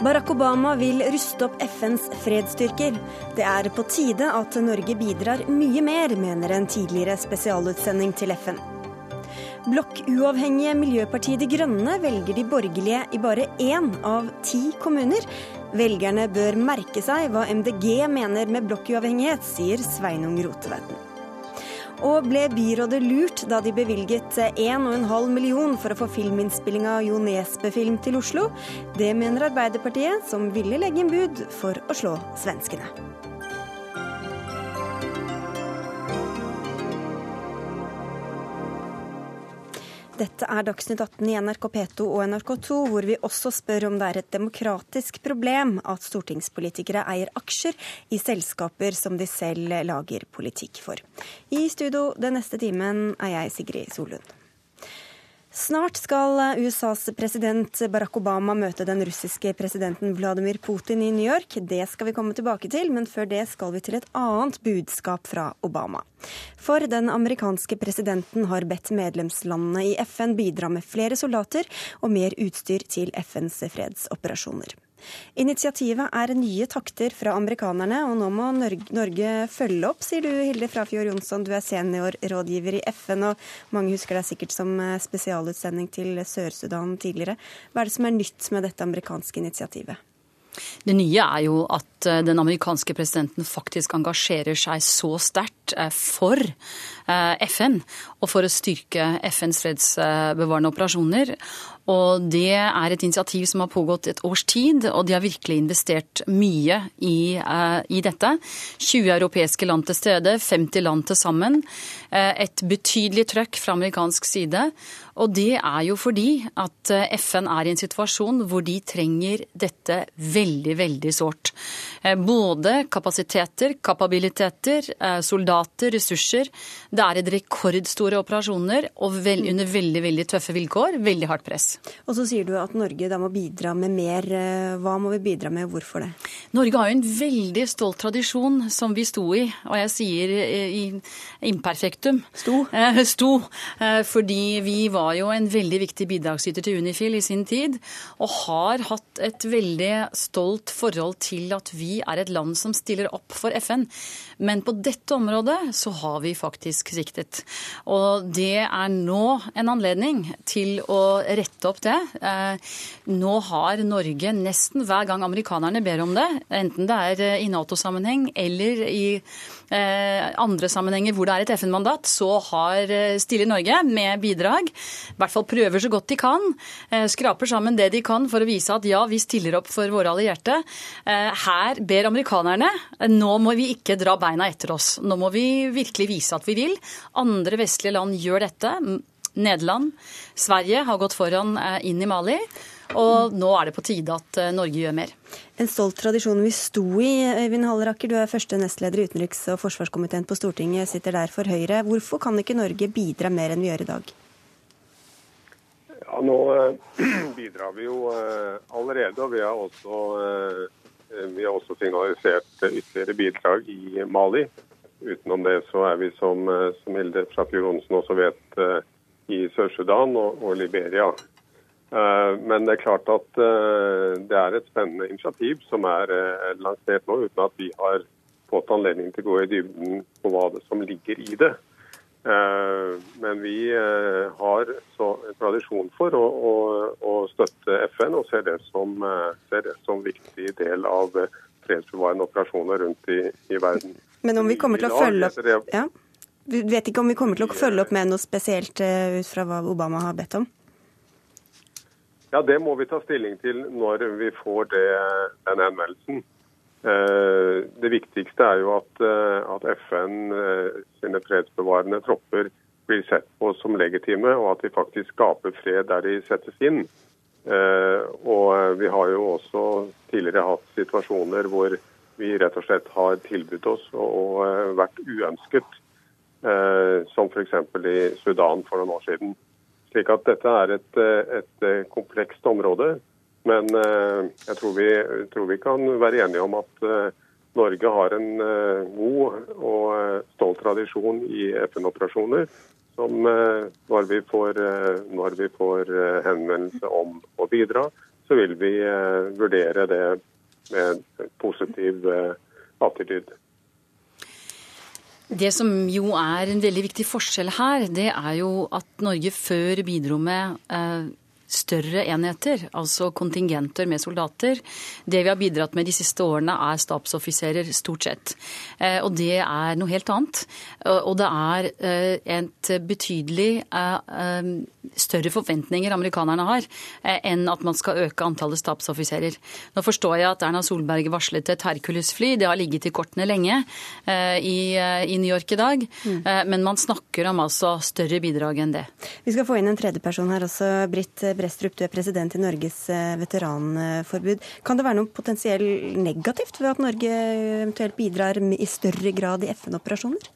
Barack Obama vil ruste opp FNs fredsstyrker. Det er på tide at Norge bidrar mye mer, mener en tidligere spesialutsending til FN. Blokkuavhengige Miljøpartiet De Grønne velger de borgerlige i bare én av ti kommuner. Velgerne bør merke seg hva MDG mener med blokkuavhengighet, sier Sveinung Rotevatn. Og ble byrådet lurt da de bevilget 1,5 million for å få filminnspilling av Jo Nesbø-film til Oslo? Det mener Arbeiderpartiet, som ville legge inn bud for å slå svenskene. Dette er Dagsnytt 18 i NRK P2 og NRK2, hvor vi også spør om det er et demokratisk problem at stortingspolitikere eier aksjer i selskaper som de selv lager politikk for. I studio den neste timen er jeg Sigrid Solund. Snart skal USAs president Barack Obama møte den russiske presidenten Vladimir Putin i New York. Det skal vi komme tilbake til, men før det skal vi til et annet budskap fra Obama. For den amerikanske presidenten har bedt medlemslandene i FN bidra med flere soldater og mer utstyr til FNs fredsoperasjoner. Initiativet er nye takter fra amerikanerne, og nå må Norge følge opp, sier du Hilde Frafjord Jonsson. Du er seniorrådgiver i FN, og mange husker deg sikkert som eh, spesialutsending til Sør-Sudan tidligere. Hva er det som er nytt med dette amerikanske initiativet? Det nye er jo at eh, den amerikanske presidenten faktisk engasjerer seg så sterkt eh, for FN og for å styrke FNs fredsbevarende operasjoner. Og det er et initiativ som har pågått et års tid, og de har virkelig investert mye i, uh, i dette. 20 europeiske land til stede, 50 land til sammen. Uh, et betydelig trøkk fra amerikansk side. Og det er jo fordi at eh, FN er i en situasjon hvor de trenger dette veldig, veldig sårt. Både kapasiteter, kapabiliteter, soldater, ressurser. Det er et rekordstore operasjoner og vel, under veldig, veldig tøffe vilkår. Veldig hardt press. Og så sier du at Norge da må bidra med mer. Eh, hva må vi bidra med, hvorfor det? Norge har jo en veldig stolt tradisjon som vi sto i, og jeg sier eh, i imperfektum. Sto? Eh, sto. Fordi vi var jo en veldig viktig bidragsyter til Unifil i sin tid, og har hatt et veldig stolt forhold til at vi er et land som stiller opp for FN. Men på dette området så har vi faktisk sviktet. Og det er nå en anledning til å rette opp det. Eh, nå har Norge nesten hver gang amerikanerne ber om det, enten det er eh, i Nato-sammenheng eller i eh, andre sammenhenger hvor det er et FN-mandat, så har, stiller Norge med bidrag. I hvert fall prøver så godt de kan. Skraper sammen det de kan for å vise at ja, vi stiller opp for våre allierte. Her ber amerikanerne. Nå må vi ikke dra beina etter oss. Nå må vi virkelig vise at vi vil. Andre vestlige land gjør dette. Nederland, Sverige har gått foran eh, inn i Mali. Og nå er det på tide at eh, Norge gjør mer. En stolt tradisjon vi sto i. Øyvind Halleraker, du er første nestleder i utenriks- og forsvarskomiteen på Stortinget, sitter der for Høyre. Hvorfor kan ikke Norge bidra mer enn vi gjør i dag? Ja, Nå eh, bidrar vi jo allerede, og vi har også vi har også signalisert ytterligere bidrag i Mali. Utenom det så er vi, som, som Hilde Frafjord Johnsen også vet, i Sør-Sudan og, og, Liberia. Men det er klart at det er et spennende initiativ som er lansert nå, uten at vi har fått anledning til å gå i dybden på hva det som ligger i det. Eh, men vi eh, har tradisjon for å, å, å, støtte FN og ser det som, eh, ser det som viktig del av fredsbevarende operasjoner rundt i, i, verden. Men om vi kommer til å følge opp ja. Vi vet ikke om vi kommer til å følge opp med noe spesielt ut fra hva Obama har bedt om? Ja, Det må vi ta stilling til når vi får det, den henvendelsen. Eh, det viktigste er jo at, eh, at FN eh, sine fredsbevarende tropper blir sett på som legitime, og at de faktisk skaper fred der de settes inn. Og Vi har jo også tidligere hatt situasjoner hvor vi rett og slett har tilbudt oss og vært uønsket, som f.eks. i Sudan for noen år siden. Slik at dette er et, et komplekst område men eh, jeg tror vi, tror vi, kan være enige om at eh, Norge har en eh, god og stolt tradisjon i FN-operasjoner. Som når vi, får, når vi får henvendelse om å bidra, så vil vi vurdere det med positiv attityd. Det som jo er en veldig viktig forskjell her, det er jo at Norge før bidro med eh, større enheter, altså kontingenter med soldater. Det vi har bidratt med de siste årene, er stabsoffiserer, stort sett. Eh, og det er noe helt annet. Og det er eh, et betydelig eh, større forventninger amerikanerne har, enn at man skal øke antallet stabsoffiserer. Nå forstår jeg at Erna Solberg varslet et Hercules-fly. Det har ligget i kortene lenge i, New York i dag. Mm. Men man snakker om altså større bidrag enn det. Vi skal få inn en tredjeperson her også. Britt Brestrup, du er president i Norges eh, veteranforbud. Kan det være noe potensielt negativt ved at Norge eventuelt bidrar i større grad i FN-operasjoner?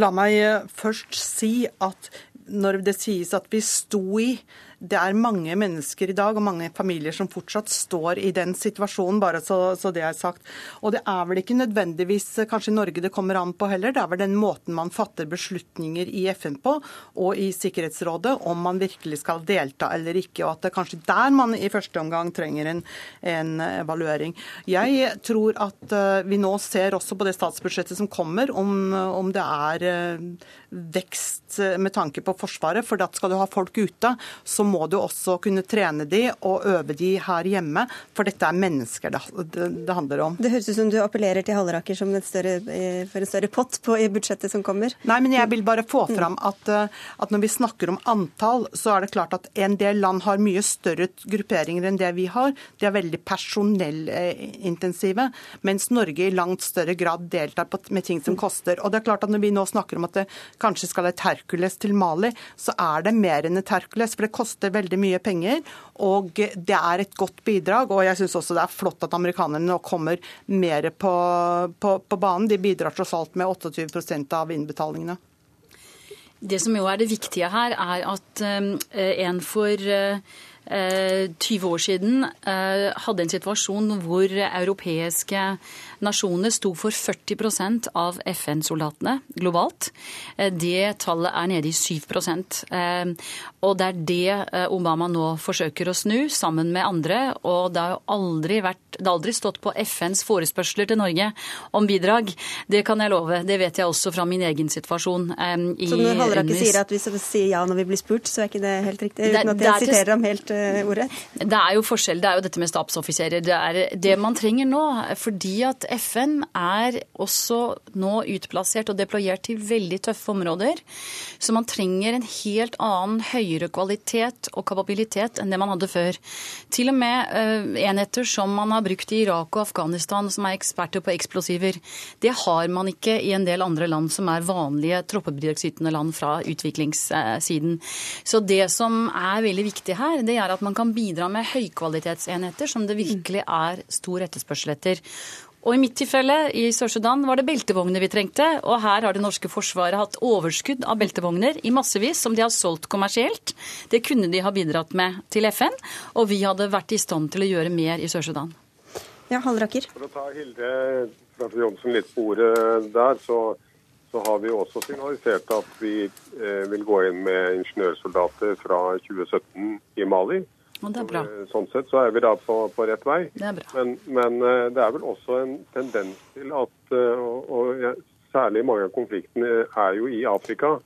La meg eh, først si at når det sies at vi sto i det er mange mennesker i dag og mange familier som fortsatt står i den situasjonen, bare så, så, det er sagt. Og det er vel ikke nødvendigvis kanskje Norge det kommer an på heller. Det er vel den måten man fatter beslutninger i FN på og i Sikkerhetsrådet, om man virkelig skal delta eller ikke. Og at det er kanskje der man i første omgang trenger en, en evaluering. Jeg tror at eh, vi nå ser også på det statsbudsjettet som kommer, om, om det er eh, vekst med tanke på Forsvaret. For da skal du ha folk ute, så må du også kunne trene de og øve de her hjemme. For dette er mennesker det, det, handler om. Det høres ut som du appellerer til Halleraker som større, eh, for en større pott på, i budsjettet som kommer. Nei, men jeg vil bare få fram at, eh, at når vi snakker om antall, så er det klart at en del land har mye større grupperinger enn det vi har. De er veldig personellintensive, mens Norge i langt større grad deltar på, med ting som koster. Og det er klart at Når vi nå snakker om at det kanskje skal et Hercules til Mali, så er det mer enn et Hercules. For det koster veldig mye penger, og det er et godt bidrag. Og jeg syns også det er flott at amerikanerne nå kommer mer på, på, på banen. De bidrar tross alt med 28% av innbetalingene. Det som jo er det viktige her, er at um, en for uh, 20 år siden hadde en situasjon hvor europeiske nasjoner sto for 40% av FN-soldatene globalt. Eh, det tallet er nede i 7 eh, Og det er det eh, Obama nå forsøker å snu, sammen med andre. Og det har jo aldri, vært, det har aldri stått på FNs forespørsler til Norge om bidrag. Det kan jeg love. Det vet jeg også fra min egen situasjon. I, så når Halleraker sier at vi skal si ja når vi blir spurt, så er ikke det helt riktig? Uten at jeg siterer ham helt ordrett? Det er jo forskjell. Det er jo dette med stabsoffiserer. Det er det man trenger nå. fordi at FN er også nå utplassert og deployert til veldig tøffe områder. Så man trenger en helt annen høyere kvalitet og kapabilitet enn det man hadde før. Til og med uh, enheter som man har brukt i Irak og Afghanistan, som er eksperter på eksplosiver. Det har man ikke i en del andre land som er vanlige troppebidragsytende land fra utviklingssiden. Så det som er veldig viktig her, det er at man kan bidra med høykvalitetsenheter som det virkelig er stor etterspørsel etter. Og I mitt tilfelle i Sør-Sudan var det beltevogner vi trengte. Og her har det norske forsvaret hatt overskudd av beltevogner i massevis som de har solgt kommersielt. Det kunne de ha bidratt med til FN, og vi hadde vært i stand til å gjøre mer i Sør-Sudan. Ja, Halleraker. For å ta Hilde Johnsen litt på ordet der, så, så, har vi også signalisert at vi eh, vil gå inn med ingeniørsoldater fra 2017 i Mali. Og det er bra. Sånn sett så er vi da på, på rett vei. Det er. Men, men, eh, det er vel også en tendens til at eh, og, og Særlig mange av konfliktene er jo i Afrika.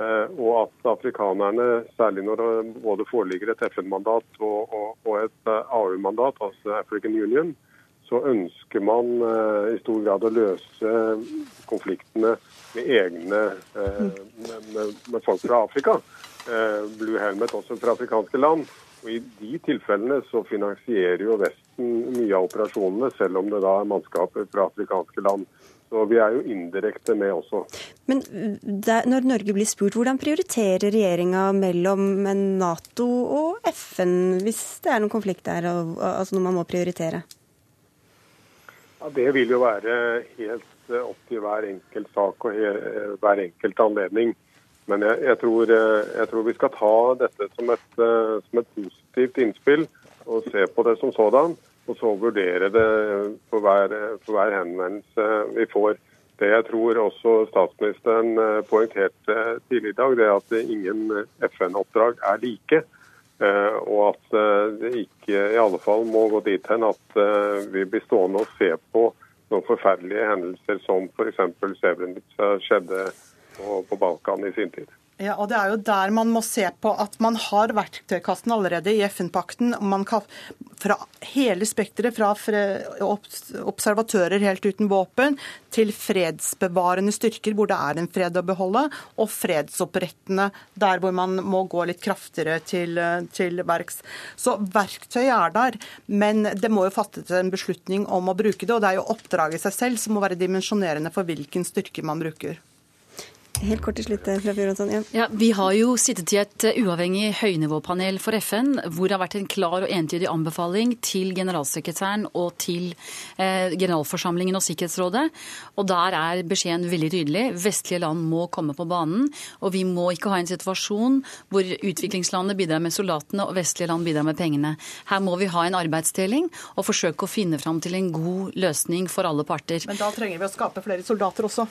Eh, og at afrikanerne, særlig når det både foreligger et FN-mandat og, og, og, et AU-mandat, altså African Union, så ønsker man i stor grad å løse konfliktene med egne med, med, med folk fra Afrika. Blue Helmet også fra afrikanske land. Og I de tilfellene så finansierer jo Vesten mye av operasjonene, selv om det da er mannskaper fra afrikanske land. Så vi er jo indirekte med også. Men der, når Norge blir spurt, hvordan prioriterer regjeringa mellom Nato og FN, hvis det er noen konflikt der, altså noe man må prioritere? Ja, Det vil jo være helt opp til hver enkelt sak og hver enkelt anledning. Men jeg, jeg, tror, eh, jeg, tror, vi skal ta dette som et, eh, som et, positivt innspill og se på det som sådan. Og så vurdere det for hver, for hver henvendelse vi får. Det jeg tror også statsministeren eh, poengterte tidligere i dag, det er at ingen FN-oppdrag er like. Og at det ikke i alle fall må gå dit hen at vi blir stående og se på noen forferdelige hendelser som f.eks. Srebrenica skjedde på Balkan i sin tid. Ja, og Det er jo der man må se på at man har verktøykassen allerede i FN-pakten. Man kan fra hele spekteret, fra observatører helt uten våpen til fredsbevarende styrker hvor det er en fred å beholde, og fredsopprettende der hvor man må gå litt kraftigere til, til verks. Så verktøy er der, men det må jo fattes en beslutning om å bruke det. Og det er jo oppdraget i seg selv som må være dimensjonerende for hvilken styrke man bruker. Helt kort til slutt, eh, fra Fjordhansson. Ja. ja. Vi har jo sittet i et eh, uavhengig høynivåpanel for FN, hvor det har vært en klar og entydig anbefaling til generalsekretæren og til eh, generalforsamlingen og Sikkerhetsrådet. Og der er beskjeden veldig tydelig. Vestlige land må komme på banen. Og vi må ikke ha en situasjon hvor utviklingslandene bidrar med soldatene og vestlige land bidrar med pengene. Her må vi ha en arbeidsdeling og forsøke å finne fram til en god løsning for alle parter. Men da trenger vi å skape flere soldater også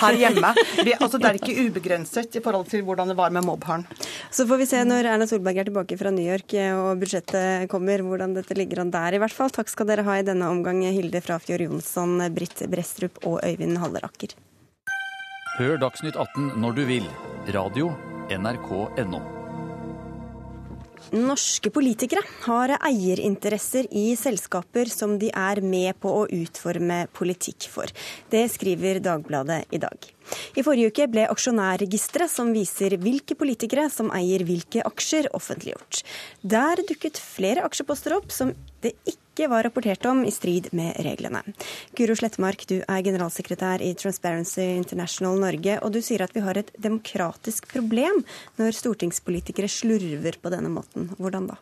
her hjemme. Vi, altså, det er ikke ubegrenset i forhold til hvordan det var med mobbharen. Så får vi se når Erna Solberg er tilbake fra New York eh, og budsjettet kommer, hvordan dette ligger an der i hvert fall. Takk skal dere ha i denne omgang, Hilde Frafjord Jonsson, Britt Brestrup og Øyvind Halleraker. Hør Dagsnytt 18 når du vil. Radio NRK.no. Norske politikere har eierinteresser i selskaper som de er med på å utforme politikk for. Det skriver Dagbladet i dag. I forrige uke ble aksjonærregisteret som viser hvilke politikere som eier hvilke aksjer, offentliggjort. Der dukket flere aksjeposter opp som det ikke ikke var rapportert om i strid med reglene. Guro Slettmark, du er generalsekretær i Transparency International Norge, og du sier at vi har et demokratisk problem når stortingspolitikere slurver på denne måten. Hvordan da?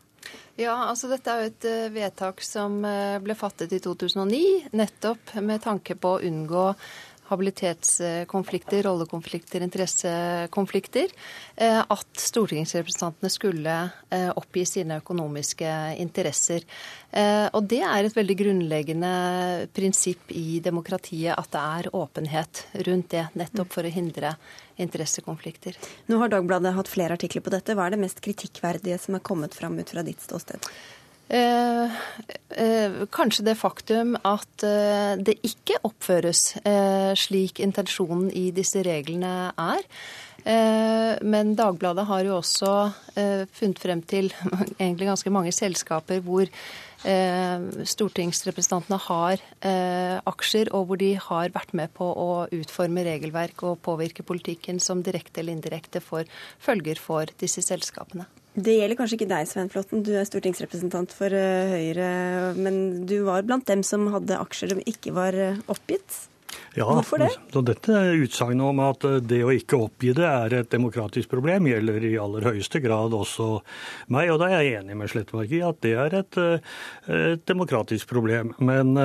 Ja, altså Dette er jo et eh, vedtak som eh, ble fattet i 2009, nettopp med tanke på å unngå habilitetskonflikter, rollekonflikter, interessekonflikter, eh, at stortingsrepresentantene skulle eh, oppgi sine økonomiske interesser. Eh, og det er et veldig grunnleggende prinsipp i demokratiet at det er åpenhet rundt det, nettopp for å hindre interessekonflikter. Nå har Dagbladet hatt flere artikler på dette. Hva er det mest kritikkverdige som er kommet fram ut fra ditt ståsted? Eh, eh, kanskje det faktum at eh, det ikke oppføres slik intensjonen i disse reglene er. Men Dagbladet har jo også funnet frem til egentlig ganske mange selskaper hvor stortingsrepresentantene har aksjer, og hvor de har vært med på å utforme regelverk og påvirke politikken som direkte eller indirekte får følger for disse selskapene. Det gjelder kanskje ikke deg, Svein Flåtten. Du er stortingsrepresentant for eh, Høyre. Men du var blant dem som hadde aksjer som ikke var eh, oppgitt. Ja, Hvorfor det? Så dette utsagnet om at eh, det å ikke oppgi det er et demokratisk problem, gjelder i aller høyeste grad også meg. Og da er jeg enig med Slettmark i at det er et, et demokratisk problem. Men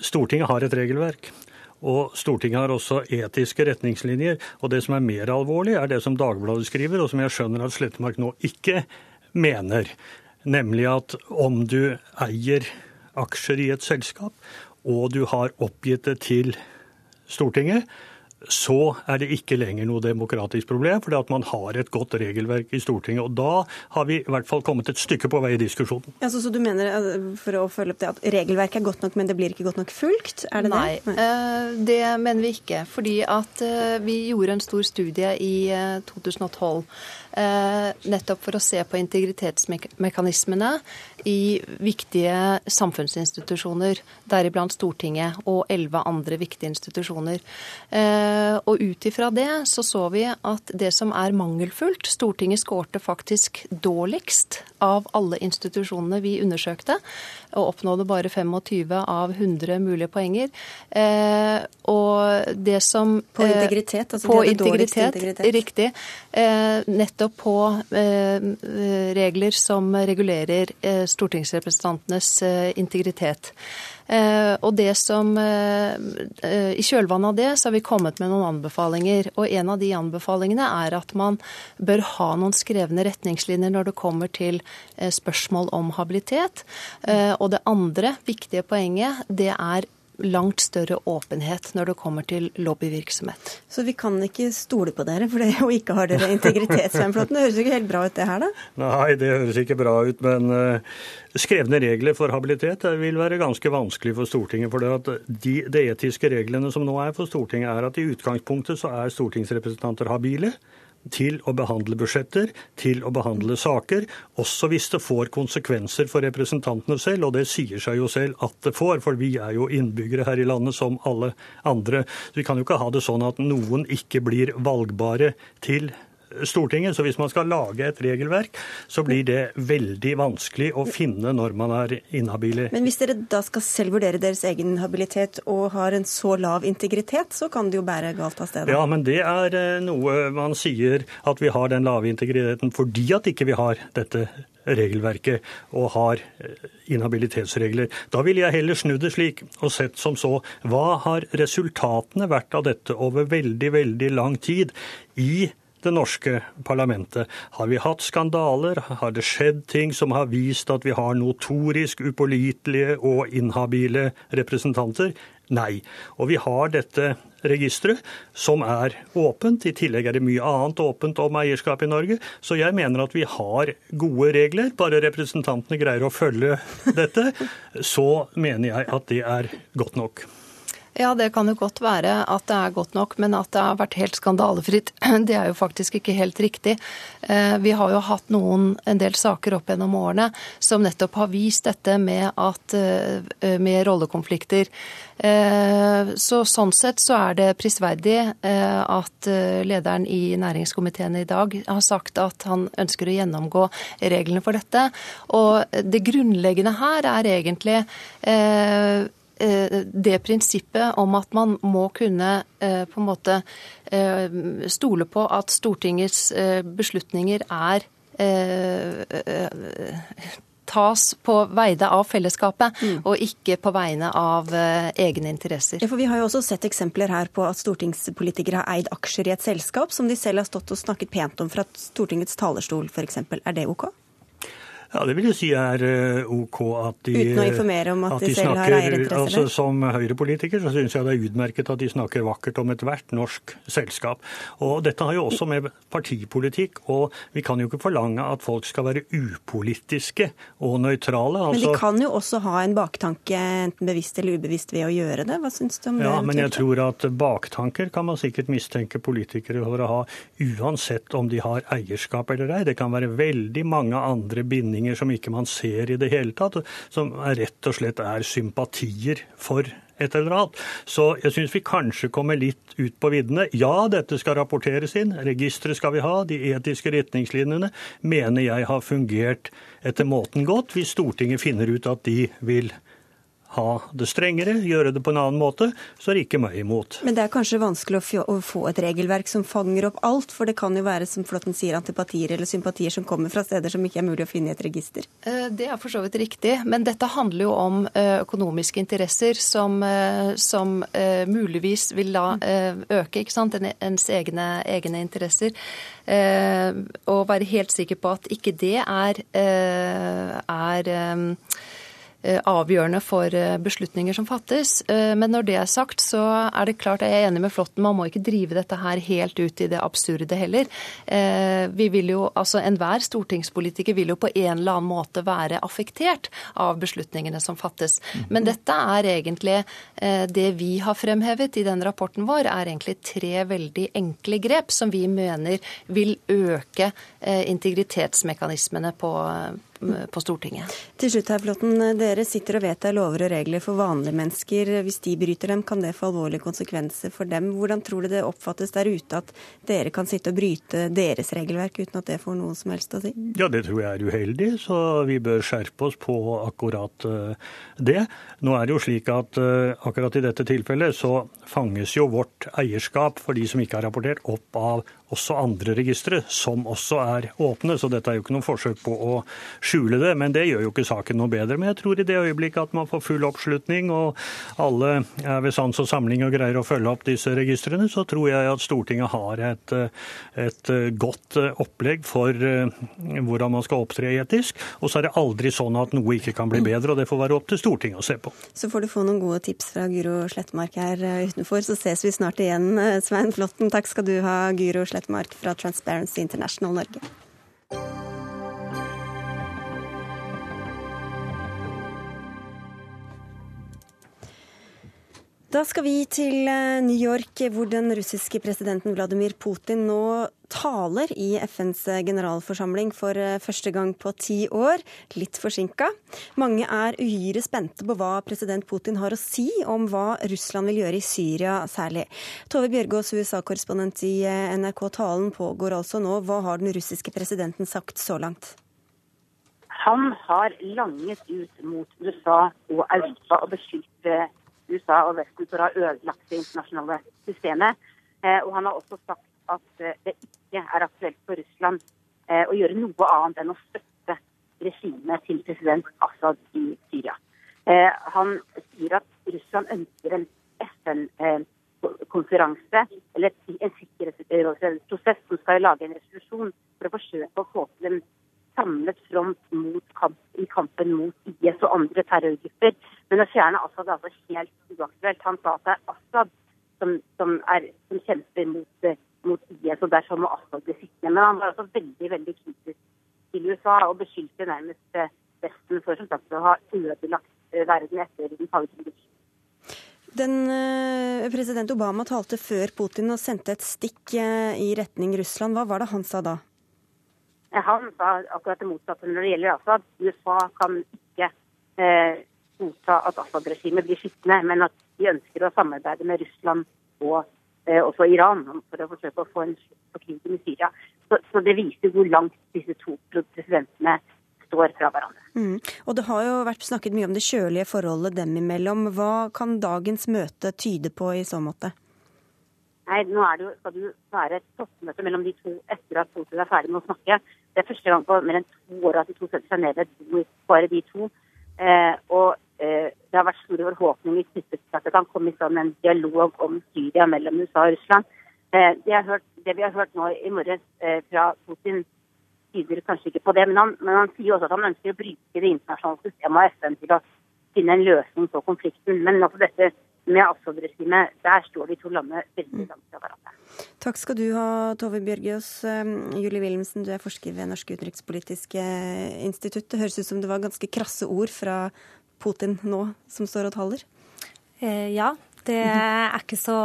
Stortinget har et regelverk. Og Stortinget har også etiske retningslinjer. Og det som er mer alvorlig, er det som Dagbladet skriver, og som jeg skjønner at Slettemark nå ikke mener. Nemlig at om du eier aksjer i et selskap, og du har oppgitt det til Stortinget, så er det ikke lenger noe demokratisk problem, fordi at man har et godt regelverk i Stortinget. Og da har vi i hvert fall kommet et stykke på vei i diskusjonen. Ja, så, så, du mener, eh, for å følge opp det, at regelverket er godt nok, men det blir ikke godt nok fulgt? Er det Nei, det? Nei, eh, det mener vi ikke. Fordi at eh, vi gjorde en stor studie i 2012 nettopp for å se på integritetsmekanismene i viktige samfunnsinstitusjoner, deriblant Stortinget og elleve andre viktige institusjoner. Eh, og ut ifra det så så vi at det som er mangelfullt Stortinget skårte faktisk dårligst av alle institusjonene vi undersøkte, og oppnådde bare 25 av 100 mulige poenger. Eh, og det som På eh, integritet? Altså på integritet, integritet, Riktig. Nettopp på regler som regulerer stortingsrepresentantenes integritet. Eh, og det som, eh, eh, I kjølvannet av det så har vi kommet med noen anbefalinger. Og en av de anbefalingene er at man bør ha noen skrevne retningslinjer når det kommer til spørsmål om habilitet. Og det andre viktige poenget det er langt større åpenhet når det kommer til lobbyvirksomhet. Så vi kan ikke stole på dere for det å ikke har dere integritet, Svein Flåtten? Det høres jo ikke helt bra ut det her, da? Nei, det høres ikke bra ut. Men uh, skrevne regler for habilitet vil være ganske vanskelig for Stortinget. For det, at de, de etiske reglene som nå er for Stortinget, er at i utgangspunktet så er stortingsrepresentanter habile til å behandle budsjetter, til å behandle saker, også hvis det får konsekvenser for representantene selv. Og det sier seg jo selv at det får, for vi er jo innbyggere her i landet som alle andre. Så vi kan jo ikke ha det sånn at noen ikke blir valgbare til Stortinget. Så hvis man skal lage et regelverk, så blir det veldig vanskelig å finne når man er inhabile. Men hvis dere da skal selv vurdere deres egen habilitet og har en så lav integritet, så kan det jo bære galt av sted? Ja, men det er eh, noe man sier at vi har den lave integriteten fordi at ikke vi har dette regelverket og har eh, inhabilitetsregler. Da ville jeg heller snudd det slik og sett som så hva har resultatene vært av dette over veldig, veldig lang tid i det norske parlamentet. Har vi hatt skandaler? Har det skjedd ting som har vist at vi har notorisk upålitelige og inhabile representanter? Nei. Og vi har dette registeret, som er åpent. I tillegg er det mye annet åpent om eierskap i Norge. Så jeg mener at vi har gode regler. Bare representantene greier å følge dette, så mener jeg at det er godt nok. Ja, det kan jo godt være at det er godt nok, men at det har vært helt skandalefritt, det er jo faktisk ikke helt riktig. Eh, vi har jo hatt noen, en del saker opp gjennom årene som nettopp har vist dette med, at, eh, med rollekonflikter. Eh, så sånn sett så er det prisverdig at lederen i næringskomiteen i dag har sagt at han ønsker å gjennomgå reglene for dette. Og det grunnleggende her er egentlig det prinsippet om at man må kunne eh, på en måte eh, stole på at Stortingets beslutninger er tas på vegne av fellesskapet, mm. og ikke på vegne av uh, egne interesser. Ja, for Vi har jo også sett eksempler her på at stortingspolitikere har eid aksjer i et selskap som de selv har stått og snakket pent om fra Stortingets talerstol f.eks. Er det OK? Ja, det vil jeg si er eh, OK at de Uten å informere om at, at de, selv snakker, har eierinteresser? Altså, som Høyre-politiker så syns jeg det er utmerket at de snakker vakkert om ethvert norsk selskap. Og dette har jo også med partipolitikk, og vi kan jo ikke forlange at folk skal være upolitiske og nøytrale. Altså, men de altså- kan jo også ha en baktanke, enten bevisst eller ubevisst, ved å gjøre det. Hva syns du om det? Ja, men jeg tror at baktanker kan man sikkert mistenke politikere for å ha, uansett om de har eierskap eller ei. Det kan være veldig mange andre bindinger meninger som ikke man ser i det hele tatt, som rett og slett er sympatier for et eller annet. Så jeg syns vi kanskje kommer litt ut på viddene. Ja, dette skal rapporteres inn, registeret skal vi ha, de etiske retningslinjene mener jeg har fungert etter måten godt, hvis Stortinget finner ut at de vil ha det strengere, gjøre det på en annen måte, så er ikke meg imot. Men det er kanskje vanskelig å få et regelverk som fanger opp alt, for det kan jo være, som Flåtten sier, antipatier eller sympatier som kommer fra steder som ikke er mulig å finne i et register? Eh, det er for så vidt riktig, men dette handler jo om eh, økonomiske interesser som, eh, som muligvis vil da øke ikke sant, ens egne, egne interesser. Og være helt sikker på at ikke det er, er avgjørende for eh, beslutninger som fattes. Eh, men når det er sagt, så er det klart jeg er enig med Flåtten. Man må ikke drive dette her helt ut i det absurde heller. Vi vil jo, altså Enhver stortingspolitiker vil jo på en eller annen måte være affektert av beslutningene som fattes. Men dette er egentlig det vi har fremhevet i den rapporten vår, er egentlig tre veldig enkle grep som vi mener vil øke integritetsmekanismene på, på Stortinget. Til slutt her, Flåtten. Dere sitter og vedtar lover og regler for vanlige mennesker. Hvis de bryter dem, kan det få alvorlige konsekvenser for dem. Hvordan tror du det oppfattes der ute at dere kan sitte og bryte deres regelverk uten at det får noe som helst å si? Ja, det tror jeg er uheldig, så vi bør skjerpe oss på akkurat eh, det. Nå er det jo slik at eh, akkurat i dette tilfellet så fanges jo vårt eierskap for de som ikke har rapportert, opp av også andre registre, som også er åpne. Så dette er jo ikke noe forsøk på å skjule det. Men det gjør jo ikke saken noe bedre. Men jeg tror i det øyeblikket at man får full oppslutning, og alle er ved sans og samling og greier å følge opp disse registrene, så tror jeg at Stortinget har et, et godt opplegg for hvordan man skal opptre etisk. Og så er det aldri sånn at noe ikke kan bli bedre, og det får være opp til Stortinget å se på. Så får du få noen gode tips fra Guro Slettmark her utenfor, så ses vi snart igjen, Svein Flåtten. Takk skal du ha, Guro Slettmark fra Transparency International Norge. Da skal vi til eh, New York, hvor den russiske presidenten Vladimir Putin nå taler i FNs generalforsamling for eh, første gang på ti år, litt forsinka. Mange er uhyre spente på hva president Putin har å si om hva Russland vil gjøre i Syria særlig. Tove Bjørgaas, USA-korrespondent i eh, NRK. Talen pågår altså nå. Hva har den russiske presidenten sagt så langt? Han har langet ut mot USA og Europa og beskyldt USA og Vesten for å ha ødelagt det internasjonale systemet. Eh, og han har også sagt at eh, det ikke er aktuelt for Russland eh, å gjøre noe annet enn å støtte regimet til president Assad i Syria. Han sier at Russland ønsker en FN-konferanse eller en sikkerhetsprosess som skal lage en resolusjon for å forsøke å få til en samlet front kamp, i kampen mot IS og andre terrorgrupper. Men å fjerne Assad er altså helt uaktuelt. Han sa at det er Assad som, som, er, som kjemper mot, mot, IS, og derfor må Assad bli sittende. Men han var også veldig veldig kritisk til USA og beskyldte nærmest eh, Vesten for som sagt, å ha ødelagt eh, verden etter den kalde krigen. Den, eh, president Obama talte før Putin og sendte et stikk i retning Russland. Hva var det han sa da? Han sa akkurat det motsatte når det gjelder Assad. USA kan ikke eh, godta at Assad-regimet blir skitne, men at de ønsker å samarbeide med Russland og eh, også Iran for å forsøke å få en slutt på krigen i Syria. Så, så, det viser hvor langt disse to presidentene står fra hverandre. Mm. Og Det har jo vært snakket mye om det kjølige forholdet dem imellom. Hva kan dagens møte tyde på i så måte? Nei, nå det jo, skal det være et toppmøte mellom de to etter at Putin er ferdig med å snakke. Det er første gang på mer enn to år at de to setter seg ned ved et bord, bare de to. Eh, og eh, det har vært store forhåpninger knyttet til at det kan komme i stand en dialog om Syria mellom USA og Russland. Eh, det, hørt, det, vi har hørt nå i morges eh, fra Putin, tyder kanskje ikke på det. Men han, men han sier også at han ønsker å bruke det internasjonale systemet og FN til å finne en løsning på konflikten. Men altså dette med Assad-regimet, der står de to landene veldig langt fra hverandre. Takk skal du ha, Tove Bjørgaas. Um, Julie Wilhelmsen, du er forsker ved Norske utenrikspolitiske institutt. Det høres ut som det var ganske krasse ord fra Putin nå, som står og taler? Eh, ja, det er ikke så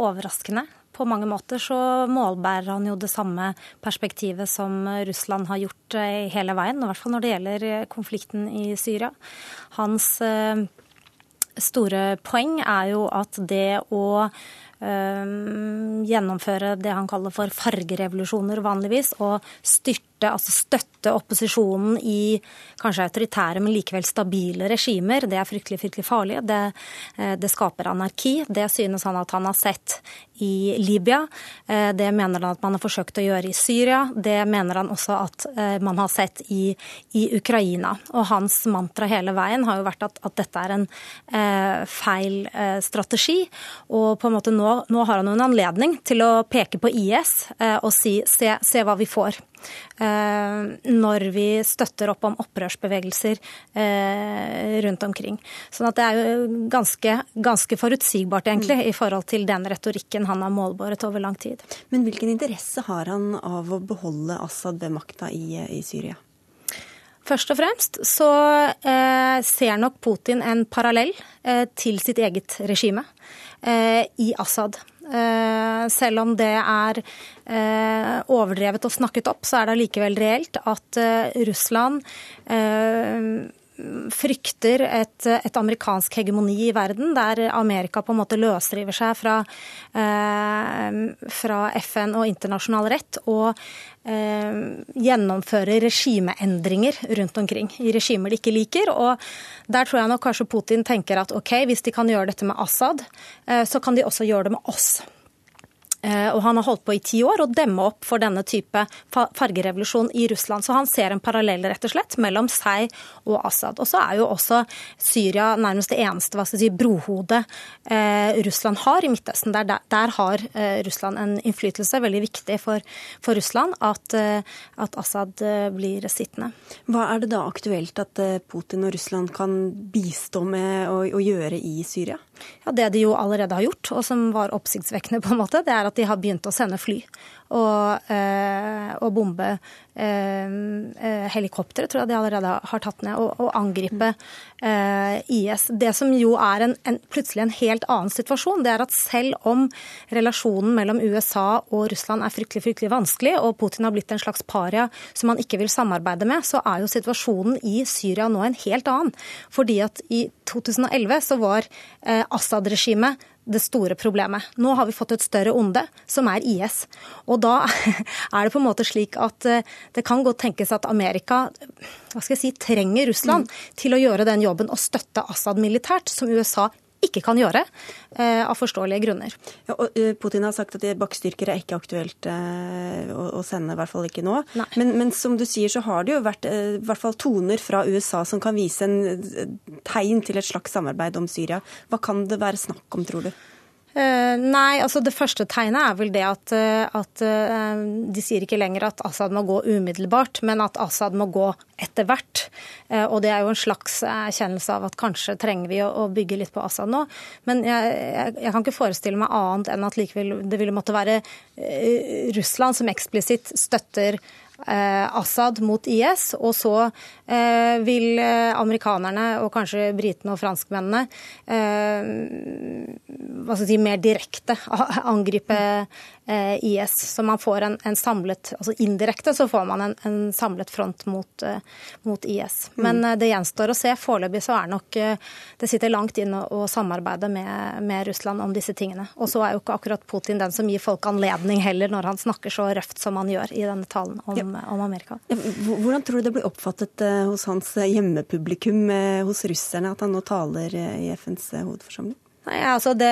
overraskende. På mange måter så målbærer han jo det samme perspektivet som Russland har gjort eh, hele veien, i hvert fall når det gjelder konflikten i Syria. Hans eh, store poeng er jo at det å øh, gjennomføre det han kaller for fargerevolusjoner vanligvis, og styrte støtte, altså støtte opposisjonen i kanskje autoritære, men likevel stabile regimer. Det er fryktelig, fryktelig farlig. Det, eh, det skaper anarki. Det synes han at han har sett i Libya. Eh, det mener han at man har forsøkt å gjøre i Syria. Det mener han også at eh, man har sett i, i Ukraina. Og hans mantra hele veien har jo vært at, at dette er en eh, feil eh, strategi. Og på en måte nå, nå, har han en anledning til å peke på IS eh, og si se, se hva vi får. Eh, når vi støtter opp om opprørsbevegelser eh, rundt omkring. Sånn at det er jo ganske, ganske forutsigbart, egentlig, i forhold til den retorikken han har målbåret over lang tid. Men hvilken interesse har han av å beholde Assad ved makta i, i Syria? Først og fremst så eh, ser nok Putin en parallell eh, til sitt eget regime eh, i Assad. Eh, selv om det er eh, overdrevet og snakket opp, så er det allikevel reelt at eh, Russland frykter et, et, amerikansk hegemoni i verden, der Amerika på en måte løsriver seg fra, eh, fra FN og internasjonal rett og eh, gjennomfører regimeendringer rundt omkring i regimer de ikke liker. Og der tror jeg nok kanskje Putin tenker at ok, hvis de kan gjøre dette med Assad, eh, så kan de også gjøre det med oss. Eh, og han har holdt på i ti år å demme opp for denne type fargerevolusjon i Russland. Så han ser en parallell rett og slett mellom seg og Assad. Og så er jo også Syria nærmest det eneste hva skal jeg si, brohodet eh, Russland har i Midtøsten. Der, der, der har eh, Russland en innflytelse. Veldig viktig for, for Russland at, eh, at Assad eh, blir sittende. Hva er det da aktuelt at eh, Putin og Russland kan bistå med å, å gjøre i Syria? Ja, Det de jo allerede har gjort, og som var oppsiktsvekkende, på en måte, det er at de har begynt å sende fly og, eh, og bombe eh, eh, helikoptre, tror jeg de allerede har tatt ned, og, og angripe eh, IS. Det som jo er en, en, plutselig en helt annen situasjon, det er at selv om relasjonen mellom USA og Russland er fryktelig, fryktelig vanskelig, og Putin har blitt en slags paria som han ikke vil samarbeide med, så er jo situasjonen i Syria nå en helt annen. Fordi at i 2011 så var eh, Assad-regimet det store problemet. Nå har vi fått et større onde, som er IS. Og da er det på en måte slik at eh, det kan godt tenkes at Amerika hva skal jeg si, trenger Russland mm. til å gjøre den jobben og støtte Assad militært, som USA ikke kan gjøre, eh, av forståelige grunner. Ja, eh, Putin har sagt at bakkestyrker er ikke aktuelt eh, å, sende, i hvert fall ikke nå. Men, men, som du sier, så har det jo vært i hvert fall toner fra USA som kan vise en tegn til et slags samarbeid om Syria. Hva kan det være snakk om, tror du? Uh, nei, altså det første tegnet er vel det at, at uh, de sier ikke lenger at Assad må gå umiddelbart, men at Assad må gå etter hvert. Og det er jo en slags erkjennelse av at kanskje trenger vi å bygge litt på Assad nå. Men jeg, jeg, jeg, kan ikke forestille meg annet enn at likevel det ville måtte være Russland som eksplisitt støtter Assad mot IS, og så Eh, vil eh, amerikanerne og kanskje britene og franskmennene eh, hva skal jeg si, mer direkte angripe IS. Så man får en, en samlet altså Indirekte så får man en, en samlet front mot, mot IS. Men mm. det gjenstår å se. Foreløpig så er nok det sitter langt inn å, samarbeide med, med, Russland om disse tingene. Og så er jo ikke akkurat Putin den som gir folk anledning heller, når han snakker så røft som han gjør i denne talen om, ja. Om Amerika. Hvordan tror du det blir oppfattet hos hans hjemmepublikum eh, hos russerne at han nå taler eh, i FNs eh, hovedforsamling? Nei, altså det,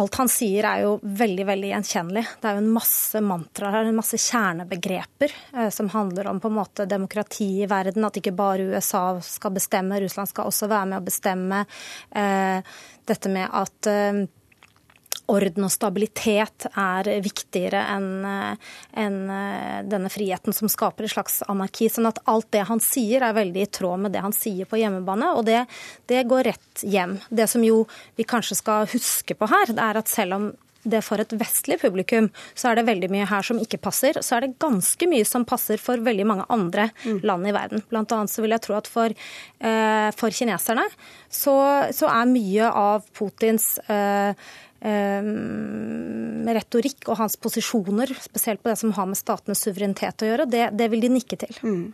Alt han sier er jo veldig veldig gjenkjennelig. Det er jo en masse mantraer en masse kjernebegreper eh, som handler om på en måte demokrati i verden. At ikke bare USA skal bestemme, Russland skal også være med å bestemme. Eh, dette med at eh, orden og stabilitet er viktigere enn en eh, denne friheten som skaper et slags anarki. Sånn at alt det han sier er veldig i tråd med det han sier på hjemmebane, og det, det går rett hjem. Det som jo vi kanskje skal huske på her, det er at selv om det for et vestlig publikum, så er det veldig mye her som ikke passer. Så er det ganske mye som passer for veldig mange andre mm. land i verden. Blant annet så vil jeg tro at for, eh, for kineserne så, så, er mye av Putins eh, retorikk og hans posisjoner, spesielt på det som har med statenes suverenitet å gjøre, det, det vil de nikke til. Mm.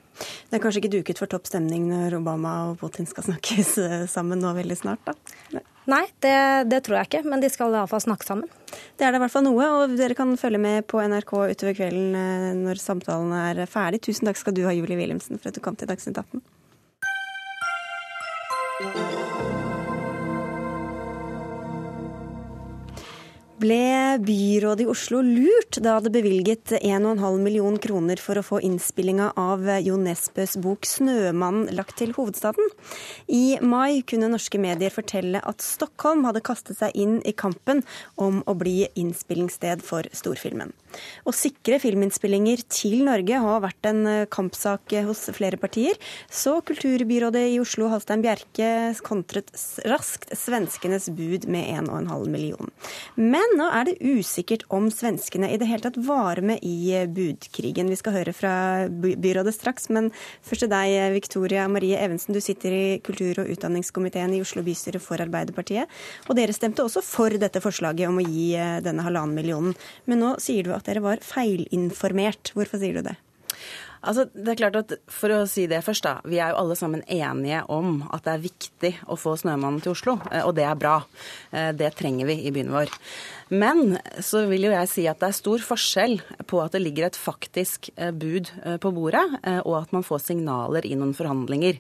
Det er kanskje ikke duket for topp stemning når Obama og Putin skal snakkes eh, sammen nå veldig snart, da? Nei, Nei det, det, tror jeg ikke, men de skal iallfall snakke sammen. Det er det i hvert fall noe, og dere kan følge med på NRK utover kvelden eh, når samtalen er ferdig. Tusen takk skal du ha, Julie Wilhelmsen, for at du kom til Dagsnytt 18. ble byrådet i Oslo lurt da det bevilget 1,5 million kroner for å få innspillinga av Jo Nesbøs bok 'Snømannen' lagt til hovedstaden. I mai kunne norske medier fortelle at Stockholm hadde kastet seg inn i kampen om å bli innspillingssted for storfilmen. Å sikre filminnspillinger til Norge har vært en kampsak hos flere partier, så kulturbyrådet i Oslo, Halstein Bjerke, kontret raskt svenskenes bud med 1,5 million. Men nå er det usikkert om svenskene i det hele tatt var med i eh, budkrigen. Vi skal høre fra byrådet straks, men først til deg, Victoria Marie Evensen. Du sitter i kultur- og utdanningskomiteen i Oslo bystyre for Arbeiderpartiet. Og dere stemte også for dette forslaget om å gi eh, denne halvannen millionen. Men nå sier du at dere var feilinformert. Hvorfor sier du det? Altså, det er klart at For å si det først, da. Vi er jo alle sammen enige om at det er viktig å få Snømannen til Oslo, eh, og det er bra. Eh, det trenger vi i byen vår. Men så vil jo jeg si at det er stor forskjell på at det ligger et faktisk eh, bud på bordet, og at man får signaler i noen forhandlinger.